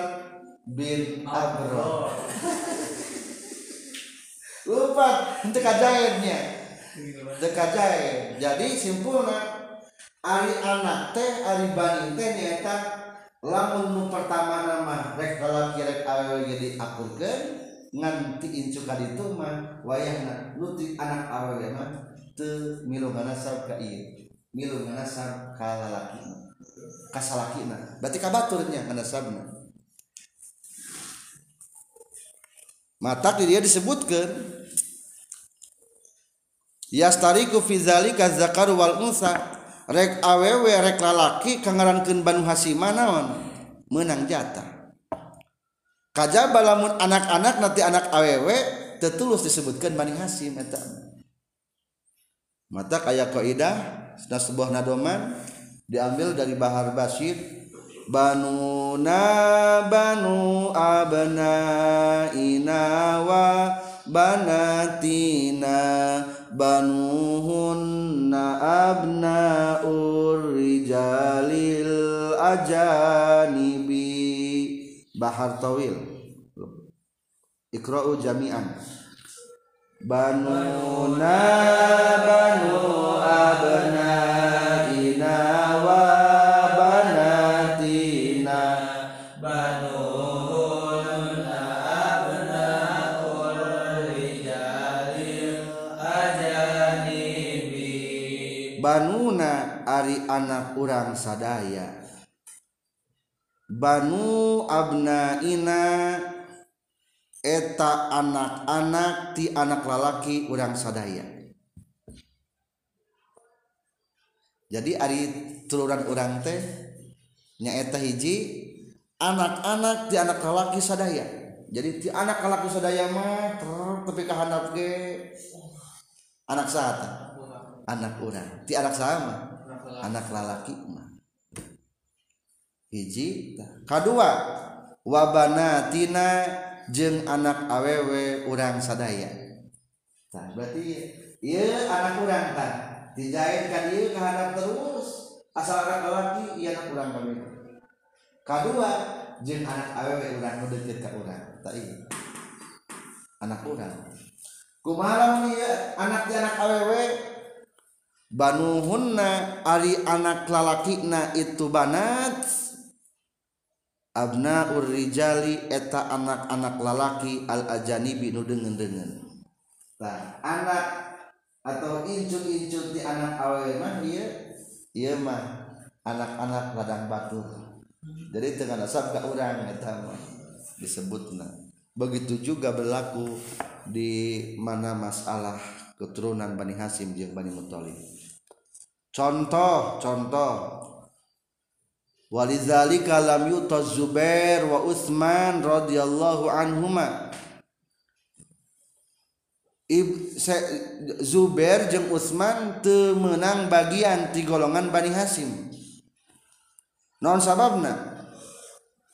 bin Abro lupa untuk kajairnya dekat jair jadi simpulnya ari anak teh ari bani teh nyata lamun nu pertama nama rek lalaki rek awewe jadi akurkeun ngan ti incu ka ditu mah wayahna nu ti anak awewe mah teu milu nasab ka ieu milu nasab ka lalaki ka salakina. Berarti ka baturnya nasabna mata dia disebutkan yastariku fi zalika zakaru wal unsa. Rek awewe rek lalaki kangarankeun banu hasima naon? Menang jatah. Kajaba lamun anak-anak nanti anak awewe tetulus disebutkan bani hasim eta. Mata kaya kaidah sebuah nadoman diambil dari Bahar Basir banuna banu abnaina wa banatina banuhunna abna urrijalil ajanibi bahar tawil. Ikra'u jami'an. Banuna banu abna inawa anak urang sadaya. Banu Abnaina eta anak-anak ti anak lalaki urang sadaya. Jadi ari turunan urang teh nyaeta hiji anak-anak di anak lalaki sadaya. Jadi ti anak lalaki sadaya mah tapi kahanap ge anak saat anak urang. Ti anak sama anak lalaki mah. Hiji kedua wabanatina jeng anak awewe urang sadaya. Tah berarti iya anak orang tah. Dijahitkan iya kehadap terus. Asal anak lelaki iya anak urang kami kedua jeng anak awewe urang nu deket ke urang. Tah iya anak Kumaha kumalam ya anak anak awewe Banuhunna Ari anak lalakina itu banat Abna urrijali eta anak-anak lalaki al-ajani binu dengan-dengan Nah, anak atau incut-incut di anak awal mah iya iya mah anak-anak ladang batur jadi tengah nasab ke orang eta mah disebutna. Begitu juga berlaku di mana masalah keturunan Bani Hasim jeung Bani Muthalib contoh contoh. Walizalika lam yuta Zubair wa Utsman radhiyallahu anhuma. Ib, se, Zubair jeung Utsman teu meunang bagian ti golongan Bani Hasim non sababna?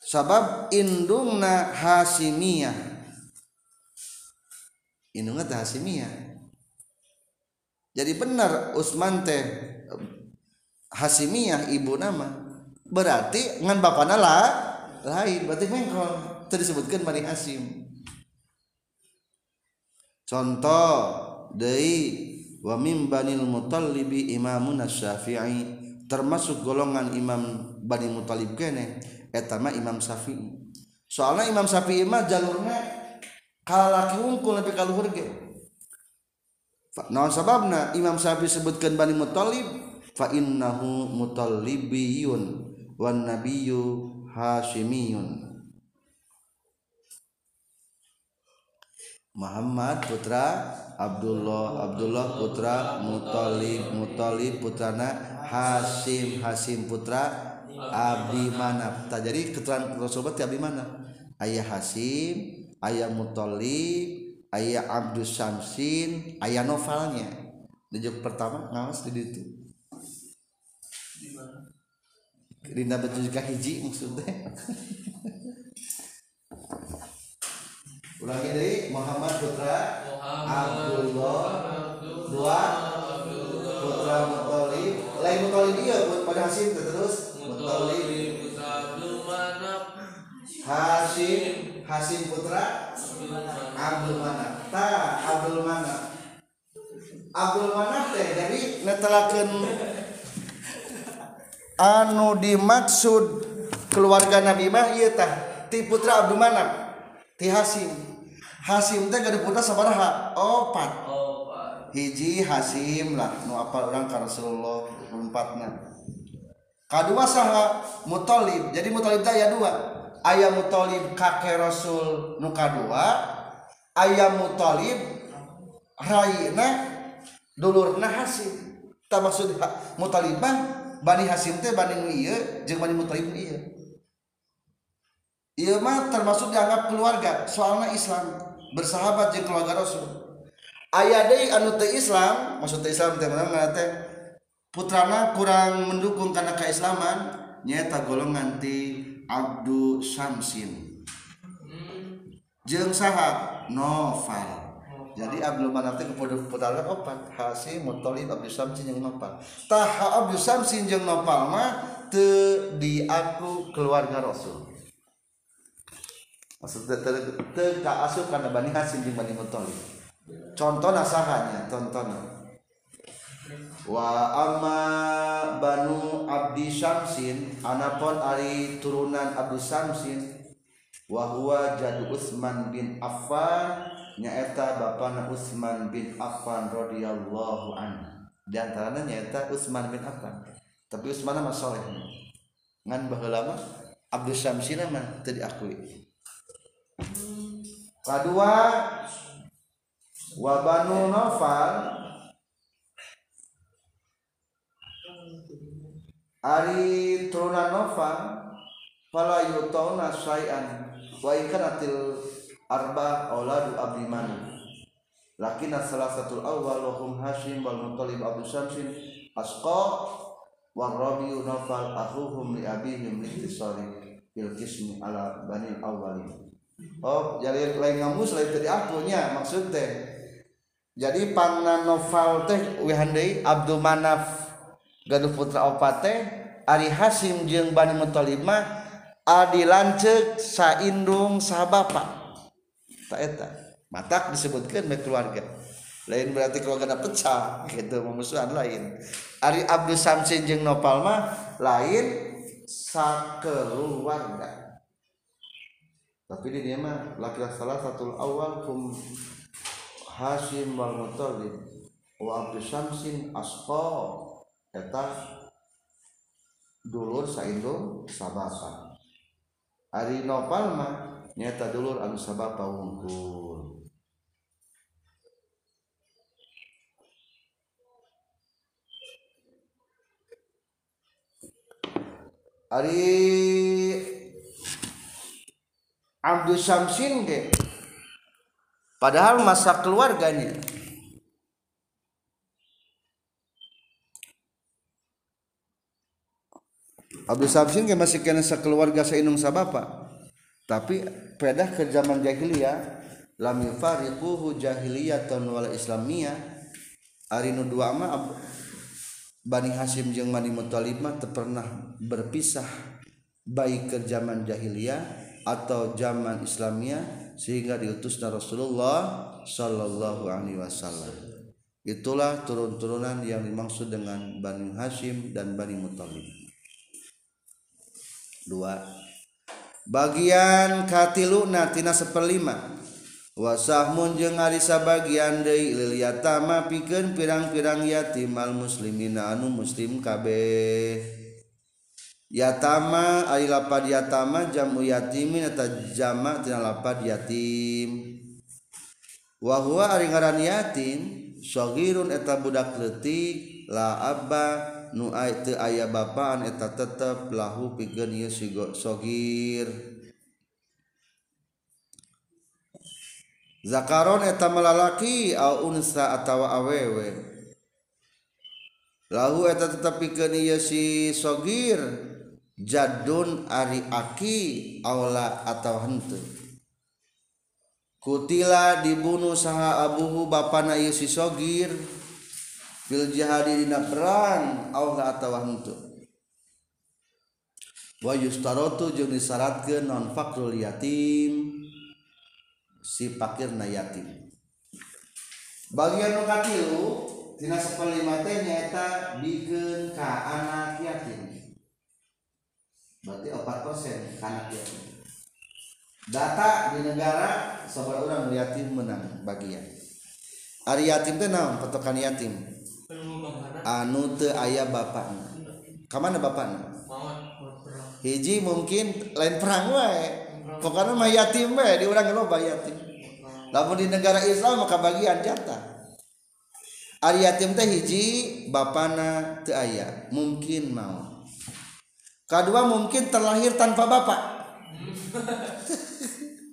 Sabab indungna Hasimiyah indungna Hasimiyah jadi benar Utsman teh Hasimiyah ibu nama. Berarti ngan bapakna lah lain. Berarti mengkol itu disebutkan Bani Hasim. Contoh dari wa mim banil mutallibi imamun syafi'i. Termasuk golongan imam Bani Mutalib kene etama imam syafi'i. Soalnya imam syafi'i mah jalurnya kalalaki unggul lebih kaluhur ge. Naon sababna imam syafi'i sebutkan Bani Mutalib fa innahu mutallibiyun wan nabiyyu Hashimiyun. Muhammad putra Abdullah Abdullah putra Muthalib Muthalib putrana Hasim Hasim putra Abdi Manaf tak jadi keterangan Rasulullah Abdi Manaf ayah Hasim ayah Muthalib ayah Abdus Samsin ayah novelnya dijuk pertama ngawas di situ Rina betul juga hiji maksudnya. Ulangi dari Muhammad putra Abdullah dua. Putra Mutolib lain Mutolib iya pada Hasim terus. Mutolib Hasim. Hasim putra Abdul Manaf ta Abdul Manaf Abdul Manaf teh jadi netelakeun anu dimaksud keluarga Nabi mah ieu tah ti putra Abdul Manaf ti Hasim. Hasim teh gaduh putra sabaraha? Opat. Hiji Hasim lah nu apa urang ka Rasulullah lompatna kadua saha Muthalib. Jadi Muthalib teh aya dua. Aya Muthalib kakek Rasul nu kadua aya Muthalib raina dulurna Hasim. Tak maksud Muthalib mah Bani Hasim teh Bani iya jeung Bani Muthalib iya iya mah termasuk dianggap keluarga soalnya Islam bersahabat jeung keluarga Rasul. Ayah deui anu teu Islam maksud teu Islam teh mana teh putrana kurang mendukung karena keislaman nyata golongan ti Abdu Samsin jeung saha Novel jadi Abdul Manaf teh kepada putarna opat Hasim Muthalib Abdul Samsin jeung Nopal. Tah Abdul Samsin jeung Nopal mah teu diaku keluarga Rasul. Maksudnya teu teu kaasup kana Bani Hasim jeung Bani Muthalib contohna sahanya contohna wa amma banu Abdi Samsin anapun ari turunan Abdul Samsin wa huwa jadu Utsman bin Affan nyaeta bapana Utsman bin Affan radhiyallahu anhu. Di antaranya nyaeta Utsman bin Affan. Tapi Utsman mah soleh ngan baheula mah Abdul Syamsina mah teu diakui. Kedua wabanu novel Ari turunan Nova fala yutawna syai'an wa ikanatil arba auladu abdi mana lakina salah satu awal wa hum hashim wal mutalib abu syamsin asqa wa rabiu nafal akhuhum li abihim li ihtisari fil kismi ala bani awalin oh jadi lain ngamus lain tadi akunya maksud teh jadi panna novel teh wihandai Abdul Manaf gaduh putra opate Ari Hasim jeung Bani Muthalib mah adi saindung sahabapa tak eta. Matak disebutkan baik keluarga. Lain berarti keluarga pecah gitu memusuhan lain. Ari Abdul Samsin jeung Nopal mah lain sakeluarga tapi di dia mah laki-laki salah satu awal kum Hasim wal Muthalib wa Abdul Samsin asqa. Eta dulur saindung sabapa Ari nopal mah nyata dulur anu sabapa wungkul Ari Abdul Samsin ke padahal masa keluarganya. Abdul Samsin ke masih kena sekeluarga seinung sabapa tapi pedah ke zaman jahiliyah lam yufariquhu jahiliyatan wal islamiyah ari nu dua mah Bani Hasim jeung Bani Muthalib mah teu pernah berpisah baik ke zaman jahiliyah atau zaman Islamiyah sehingga diutusnya Rasulullah sallallahu alaihi wasallam. Itulah turun-turunan yang dimaksud dengan Bani Hashim dan Bani Muthalib. Dua. bagian katiluna seperlima. Wasahmun jeung Arisa bagian Deil yatama piken pirang-pirang yatim al muslimina anu muslim kabeh. Yatama lapad yatama jamu yatimin eta jama tina lapad yatim. Wa huwa ari ngaran yatim sagirun eta budak leutik la abba nu aya bapan eta tetap lahu pigen sogir. Zakaron eta melalaki au unsa atawa awewe. Lahu eta tetap pikeun ieu si sogir jadun ari aki aula atau henteu. Kutila dibunuh saha abuhu bapana ieu si sogir. Fil jihadi dina perang aula atau henteu wa yustarotu jeung disyaratkeun non fakrul yatim si pakirna yatim. Bagian nu katilu tina saperlima teh nyaeta bikeun ka anak yatim. Berarti 4 persen anak yatim. Data di negara sabar orang yatim menang bagian. Ari yatim teh naon patokan yatim anu teu aya bapakna. Kamana bapakna? Hiji mungkin lain perang wae. Pokoknya mah yatim wae di urang loba yatim. Lamun di negara Islam maka bagian jatah. Ari yatim teh hiji bapana teu aya. Mungkin mau kedua mungkin terlahir tanpa bapak.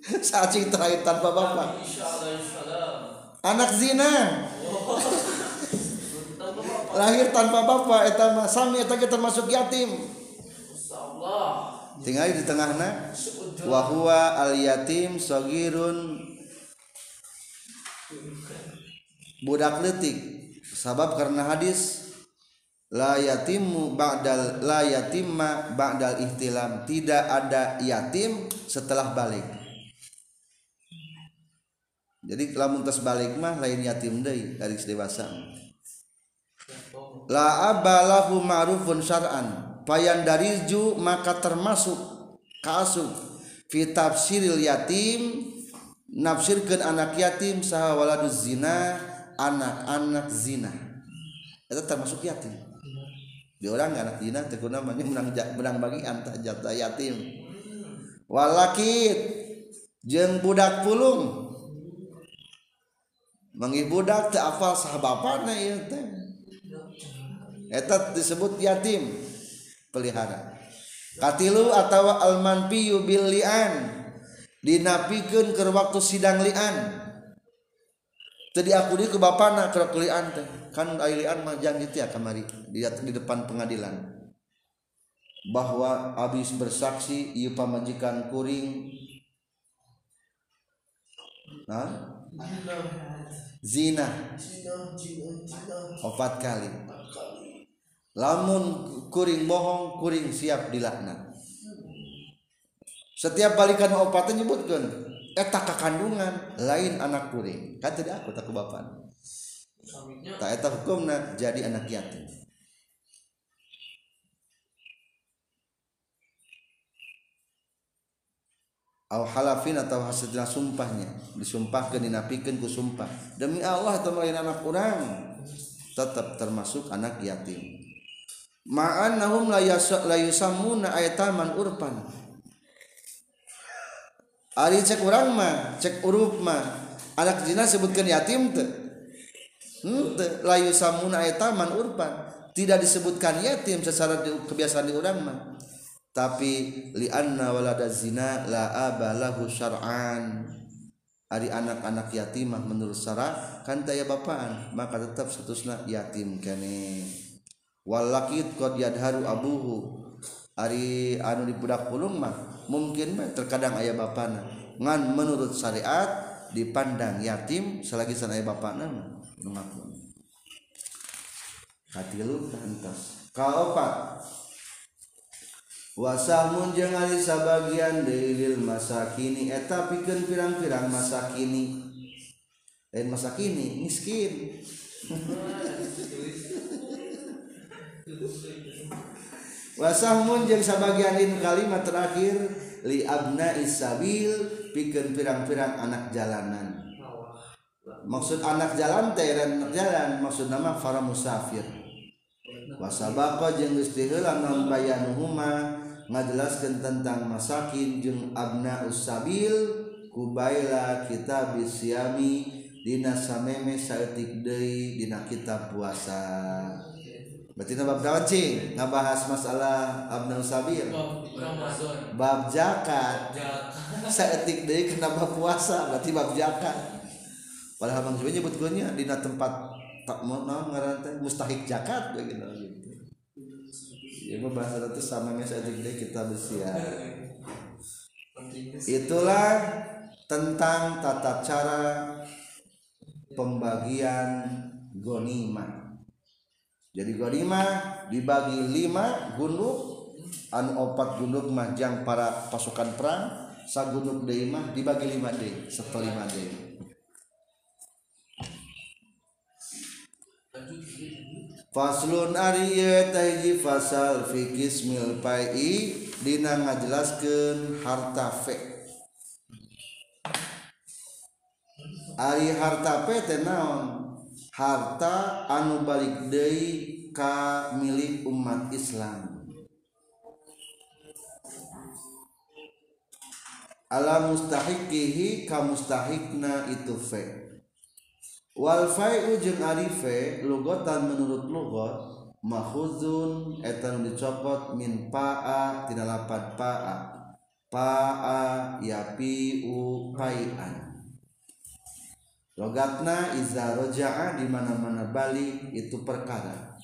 Cacing terlahir tanpa bapak. Anak zina lahir tanpa bapak eta mah sami eta termasuk yatim. Tinggal di tengahna. Wa huwa al yatim sagirun. Budak letik sabab karena hadis la yatimu ba'dal la yatimma ba'dal ihtilam. Tidak ada yatim setelah balik. Jadi lamun tos balik mah lain yatim deui dari dewasa la abalahu ma'rufun syar'an. Dariju maka termasuk kaasub fi tafsiril yatim nafsirkeun anak yatim saha waladuz zina anak-anak zina. Itu termasuk yatim. Di orang anak zina teh namanya menang menang bagian tah jatah yatim. Walakit jeung budak pulung. Mengibudak teu apal sahabapana ieu teh eta disebut yatim pelihara. Katilu atawa almanpiyu bil lian dinapikeun ke waktu sidang lian. Tadi aku di ke bapana ke lian teh. Kan lian mah jang itu ya kamari di, di depan pengadilan. Bahwa habis bersaksi ieu pamajikan kuring. Nah zina. Opat kali lamun kuring bohong kuring siap dilaknat. Setiap balikan opatnya nyebutkan eta kandungan lain anak kuring. Kan tadi aku tak bapak. Tak eta hukumna jadi anak yatim. Au halafin atau hasilnya sumpahnya. Disumpahkan dinapikan ku sumpah. Demi Allah atau lain anak kurang. Tetap termasuk anak yatim ma'an nahum la yusammuna ayataman urpan ari cek urang mah cek urup mah. Anak zina sebutkan yatim teu henteu la yusammuna ayataman urpan tidak disebutkan yatim secara di, kebiasaan di urang mah. Tapi li anna walada zina la abalahu syar'an. Ari anak-anak yatimah menurut syara kan taya bapaan? Maka tetap statusna yatim kene walakit qad yadharu abuhu. Ari anu di budak pulung mah mungkin mah terkadang ayah bapana. Ngan menurut syariat dipandang yatim selagi sana ayah bapana mah ngakun hati lu entos kaopat wasahmun jeung ari sabagian deulil masa kini eta pikeun pirang-pirang masa kini lain masa kini miskin wasahmun jeung sabagian lain kalimat terakhir li abna isabil pikeun pirang-pirang anak jalanan. Maksud anak jalan teh jalan maksud nama para musafir. Wasabaqa jeung geus diheula naon bayanuhuma ngajelaskeun tentang masakin jeung abna usabil kubaila kitab bisyami dina sameme saeutik deui dina kitab puasa. Berarti bab dawan cing ngabahas masalah abna sabil. Bab zakat. Saetik deui kena bab puasa berarti bab zakat. Padahal Bang Jawa nyebutkeunnya dina tempat tak mau naon ngaran teh mustahik zakat begitu gitu. Ya bahasa itu sama saetik deui kita bersiar. Itulah tentang tata cara pembagian gonimah jadi ghanimah dibagi lima gunduk anu opat gunduk majang para pasukan perang sagunduk deui mah dibagi lima deui setelima deui. Faslun ariye tahiji fasal fi kismil pai dina ngajelaskeun harta fe. Ari harta fe teh harta anu balik Dei ka milik umat Islam. Ala mustahikihi ka mustahikna itu fe. Wal fa'u jeung arife lugotan menurut lugot mahuzun eta nu dicopot min pa'a tina lapan pa'a. Pa'a yapi'u pai'an logatna iza roja'a di mana-mana balik itu perkara.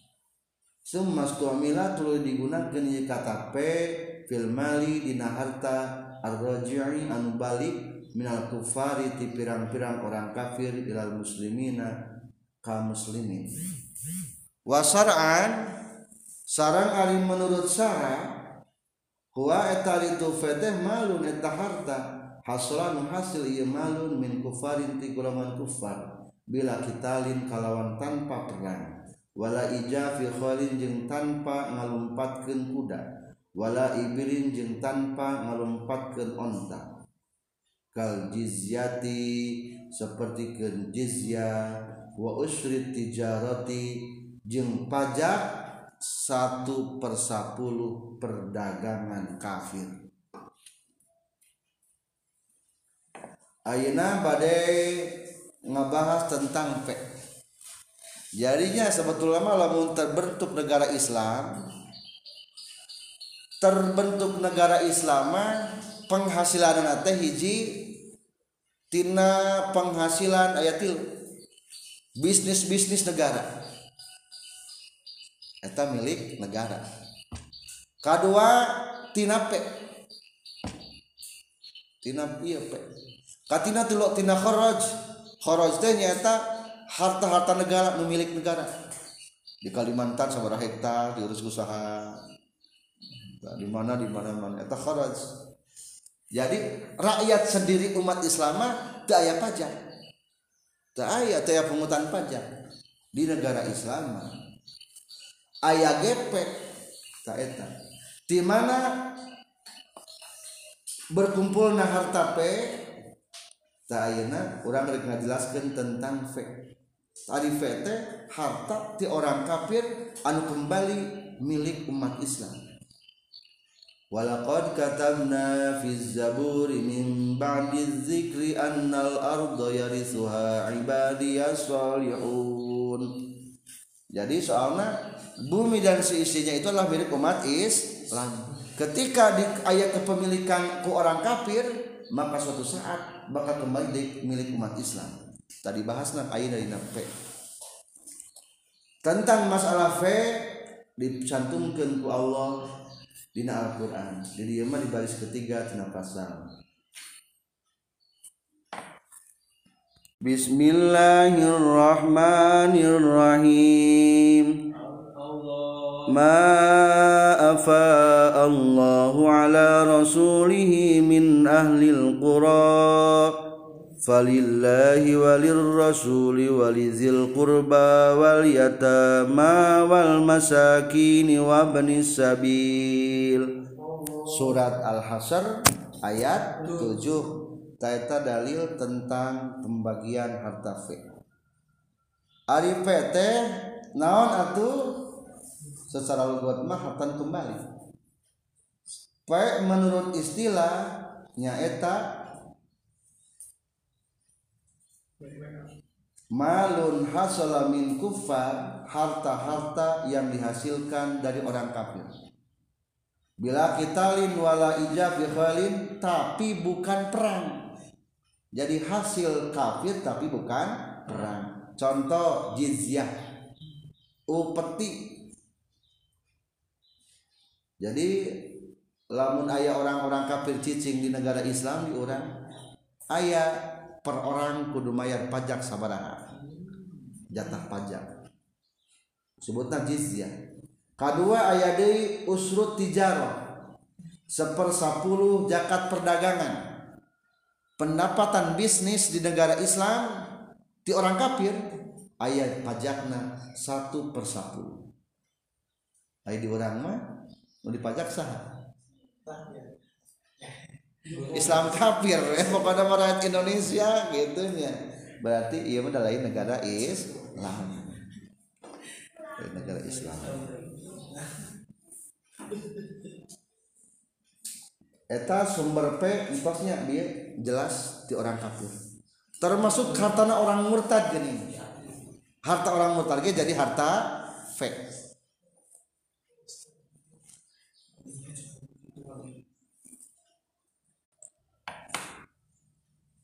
Summa stuamila tuluy digunakeun ieu kata p fil mali dina harta arroji'i anu balik minal kufari ti pirang-pirang orang kafir ilal muslimina ka muslimin. Wasar'an sarang ari menurut sara huwa eta itu fedeh malun eta harta. Haslan hasil ieu malun min kufarin ti golongan kufar bila kitalin kalawan tanpa perang. Wala ijafi khalin jeung tanpa ngalumpatkeun kuda. Wala ibilin jeung tanpa ngalumpatkeun onta. Kal jizyati seperti ke jizya wa usri tijarati jeung pajak satu per sepuluh perdagangan kafir Ayeuna badai ngebahas tentang pe jadinya sebetulnya lamun terbentuk negara Islam terbentuk negara Islam penghasilan nate hiji tina penghasilan ayat tilu bisnis bisnis negara. Eta milik negara. Kedua tina pe. Tina iya pe. Katina tilu tina kharaj. Kharaj teh nyata harta-harta negara memiliki negara. Di Kalimantan sabaraha hektar diurus usaha. Nah, di mana di mana mana. Eta kharaj. Jadi rakyat sendiri umat Islam teu aya pajak. Teu aya teu aya pungutan pajak. Di negara Islam aya gepek. Tak eta. Di mana berkumpul nah harta pe tak ayeuna urang rek ngajelaskeun tentang fe tadi fe teh harta ti orang kafir anu kembali milik umat Islam Walaqad katabna fi zaburi min ba'di dzikri annal arda yarithuha ibadiyas salihun. Jadi soalnya bumi dan seisinya itu adalah milik umat Islam. Ketika di ayat kepemilikan ku orang kafir, maka suatu saat bakal kembali di milik umat Islam. Tadi bahasnya ayat dari nape. Tentang masalah fe dicantumkan ku Allah dina Al-Qur'an. Jadi mah di baris ketiga tina pasal. Bismillahirrahmanirrahim. Ma afa Allah ala rasulihi min ahli al-qura فلله وللرسول ولذي القربى واليتامى والمساكين وابن السبيل Surat Al-Hasr ayat 7 Taita dalil tentang pembagian harta fe. Ari PT naon atuh secara lugat mah harta kembali. P menurut istilah nyaeta malun hasala min kufar harta-harta yang dihasilkan dari orang kafir. Bila kita lin wala ijab khalin tapi bukan perang. Jadi hasil kafir tapi bukan perang. Contoh jizyah. Upeti jadi lamun ayah orang-orang kafir cicing di negara Islam di orang ayah per orang kudu mayar pajak sabaraha jatah pajak. Sebutna jizyah kedua ayat deui usrut seper sepuluh jakat perdagangan. Pendapatan bisnis di negara Islam di orang kafir ayat pajakna satu per sepuluh ayat di orang mah mau dipajak sah. Islam kafir ya. Pokoknya rakyat Indonesia gitu ya berarti iya mah lain negara Islam. Negara Islam. Eta sumber P entosnya dia jelas di orang kafir. Termasuk hartana orang murtad gini. Harta orang murtad jadi harta fake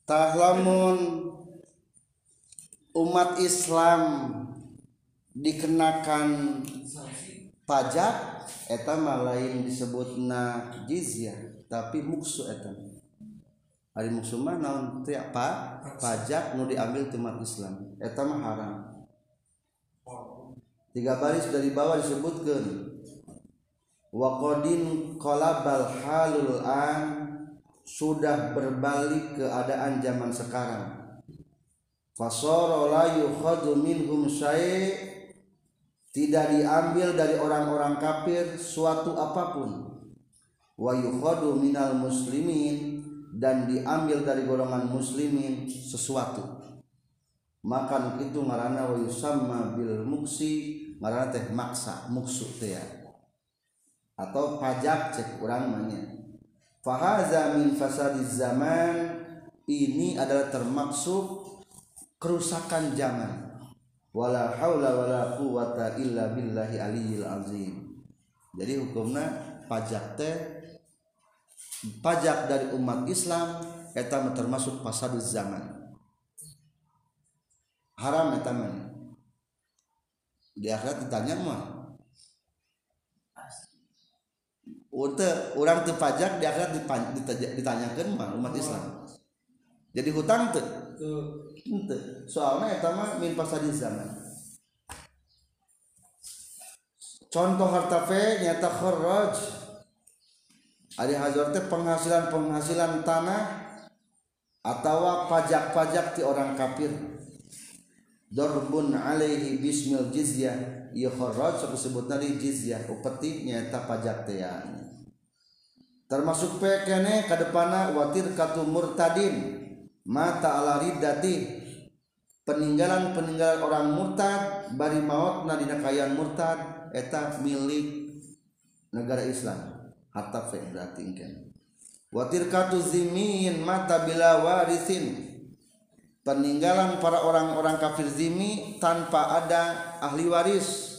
tahlamun. Umat Islam dikenakan pajak eta lain disebut na jizyah tapi muksu eta hari muksu mah naon apa? Pajak nu diambil umat Islam eta mah haram. Tiga baris dari bawah disebutkan waqadin qalabal halul an sudah berbalik keadaan zaman sekarang. Fasara la yukhadhu minhum tidak diambil dari orang-orang kafir suatu apa pun. Wa yukhadu minal muslimin. Dan diambil dari golongan muslimin sesuatu. Maka itu ngaranna wa yusamma bil muksi. Ngaranna teh maksa muksu teh ya. Atau pajak cek urang manya fahaza min fasadiz zaman ini adalah termaksud kerusakan zaman. Wala haula wala quwata illa billahi aliyil azim. Jadi hukumnya pajak teh pajak dari umat Islam eta termasuk pasadu zaman. Haram eta di akhirat ditanya mah Ute, orang tu pajak di akhirat ditanyakan mah umat Islam. Jadi hutang tuh. Ente. Soalnya eta mah min pasadi zaman. Contoh harta fe nyata kharaj. Ari hazard teh penghasilan-penghasilan tanah atau pajak-pajak ti orang kafir. Dorbun alaihi bismil jizyah Ieu kharaj disebut nari jizyah upeti nyata pajak teh ya termasuk pekene kadepana watir katu murtadin. Mata ala riddati. Peninggalan peninggalan orang murtad bari maut nadina kayaan murtad eta milik negara Islam. Harta fe berarti kan watir katu zimin mata bila warisin. Peninggalan para orang-orang kafir zimi tanpa ada ahli waris.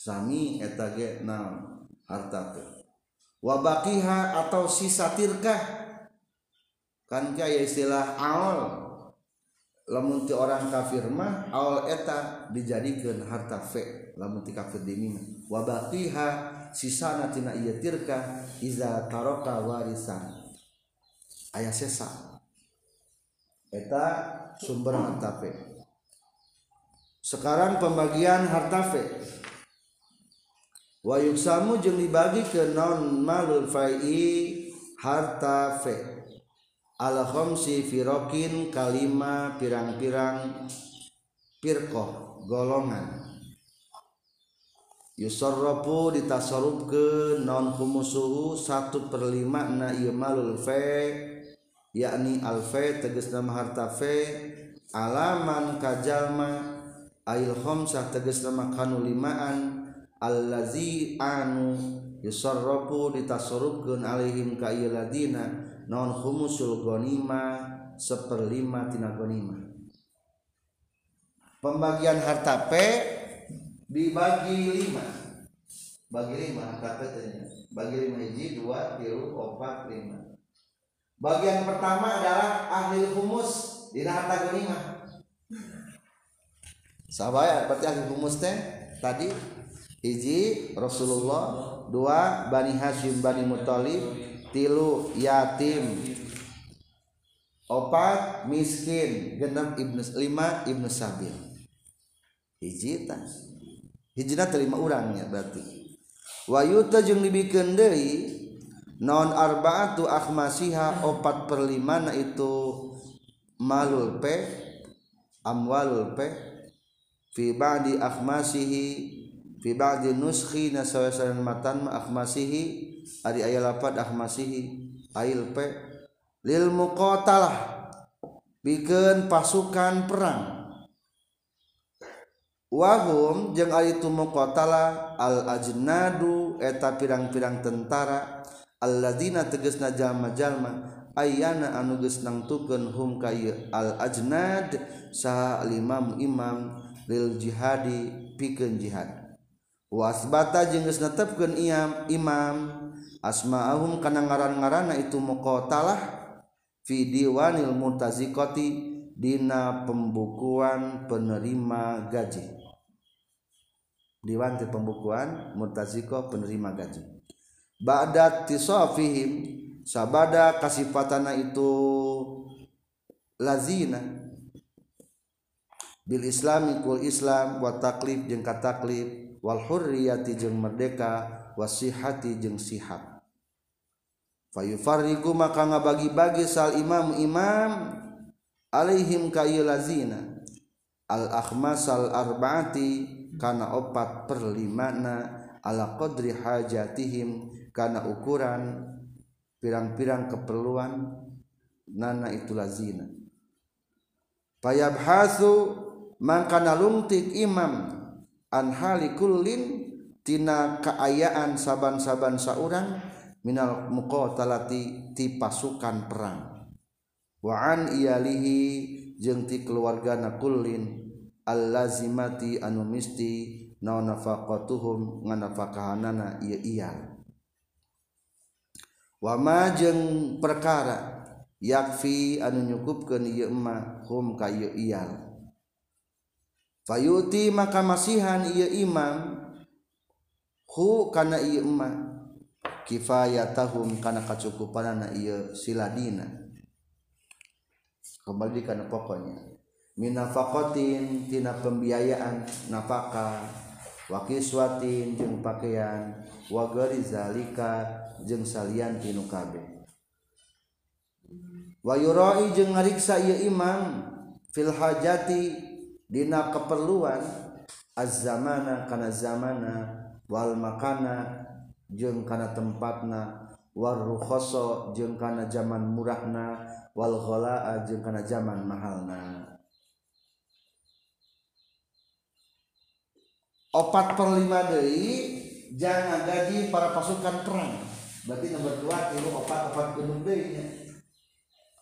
Sami eta ge naon harta teh wabakiha atau sisa tirkah kan kaya istilah awal lamun ti orang kafir mah awal eta dijadikan harta fe. Lamun ti kafir dini mah wabakiha sisana tina ieu tirkah? Iza taroka warisan. Aya sesa. Eta sumber harta fe. Sekarang pembagian harta fe wayuksamu jeung dibagi ke non malul fai harta fe al khamsi firokin kalima pirang-pirang pirkoh golongan. Yusarrafu ditasarruf ke non humusuhu satu per lima na ieu malul fe yakni al fe tegas nama harta fe alaman kajalma ail khamsah tegas nama kanulimaan allazi anu yusarrafu ditasarrufkeun alaihim ka ladina naon khumusul ghanima seperlima tina ghanima. Pembagian harta P dibagi lima. Bagi lima harta P tanya bagi lima hiji dua tilu empat lima. Bagian pertama adalah ahli humus di harta ghanima. Sabaya berarti ahli humus teh tadi hiji Rasulullah dua Bani Hashim Bani Muthalib tilu yatim. Opat miskin genap ibnu lima ibnu sabil. Hiji hijina terima orangnya berarti. Wayuta jeung dibikeun deui non arbaatu akhmasiha opat per lima na itu malul pe amwalul pe fi ba'di akhmasihi fi ba'di nuskhi nasawasan matan ma akhmasihi ari aya lapat akhmasihi ail pe lil muqatalah bikeun pasukan perang. Wahum jeung ari tu muqatalah al ajnadu eta pirang-pirang tentara alladzina tegasna jalma-jalma ayana anu geus nangtukeun hum ka al ajnad saha imam imam lil jihadi pikeun jihad. Wasbata jengges netepkeun iam imam. Asma'ahum kana ngaran-ngaranna itu muqatalah fi diwanil murtaziqati dina pembukuan penerima gaji. Diwan pembukuan murtaziqah penerima gaji. Ba'da tisafihim sabada kasifatana itu lazina. Bil islami kul islam wa taklif jeung kataklif Walhurriyati jeung merdeka wasihati jeung sihat Fayufarriku maka ngabagi-bagi sal imam imam alaihim kayu lazina al akhmas al arbaati kana opat perlimana ala qadri hajatihim kana ukuran pirang-pirang keperluan nana itu lazina fayabhasu mangkana lungtik imam. anhalikulintina keayaan saban-saban saurang Minal muqatalati ti pasukan perang. Waan iyalihi jeung ti keluarga nakullin allazimati anu misti naon nafaqatuhum nganafakahanana ieu iyal wama jeung perkara yakfi anu nyukupkeun ieu emma hum ka ieu iyal payuti maka masihan ia imam hu kana iya emak. Kifayatahum kana kacukupanana iya siladina. Kembali kana pokoknya. Minafakotin tina pembiayaan nafaka. Wakiswatin jeng pakaian. Wagari zalika jeng salian tinu kabeh wayuroi jeng ngariksa iya imam. Filhajati dina keperluan az-zamana kana zamana wal makana jeung kana tempatna war rukhasa jeung kana zaman murahna wal ghalaa jeung kana zaman mahalna. Opat per lima deui jangan gaji para pasukan perang. Berarti nomor dua itu opat opat gunung deui nya.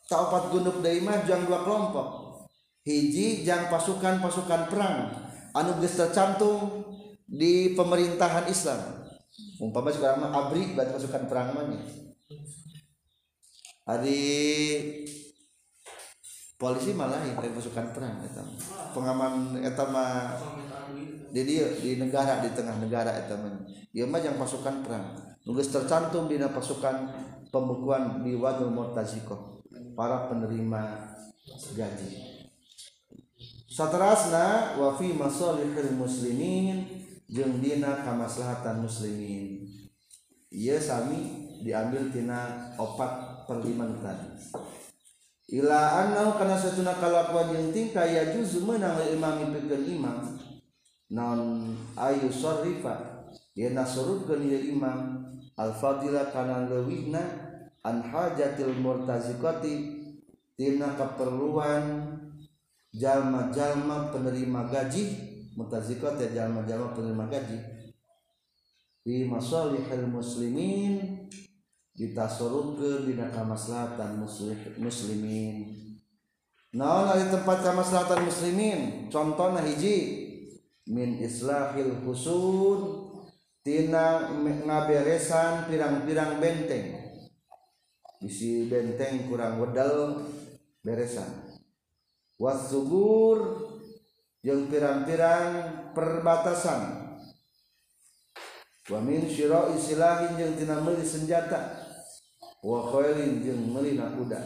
Tak opat gunung deui mah jang dua kelompok hiji jang pasukan pasukan perang anu geus tercantum di pemerintahan Islam. Umpama sekarang mah abri berarti pasukan perang mah hari polisi malah yang pasukan perang eta pengaman eta mah di dia di negara di tengah negara eta mah. Ieu mah yang pasukan perang. Nulis tercantum di pasukan pembukuan di wadul murtaziko para penerima gaji satrasna wa fi masalihil muslimin jeung dina kamaslahatan muslimin. Ieu sami diambil tina opat perliman tadi. Ila annahu kana satuna kalakuan yang tingkah ya juzu menang imam pikeun imam non ayu sarrifa ya nasurutkeun ieu imam al fadila kana leuwihna an hajatil murtaziqati tina keperluan jalma-jalma penerima gaji. Mutazikot ya jalma-jalma penerima gaji. Di masalihil muslimin ditasorupkeun dina kamaslahatan muslimin. Naon ari tempat kamaslahatan muslimin? Contohna hiji min islahil husun tina ngaberesan pirang-pirang benteng. Bisi benteng kurang wedal beresan. Wasugur yang pirang-pirang perbatasan. Wa min syira'i silahin jeung tina meuli senjata. Wa khailin jeung melina kuda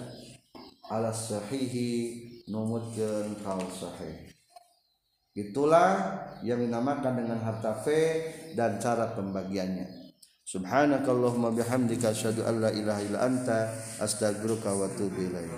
ala sahihi numutkeun kaul sahih. Itulah yang dinamakan dengan harta fe dan cara pembagiannya. Subhanakallahumma bihamdika asyhadu an la ilaha illa anta astaghfiruka wa atubu ilaik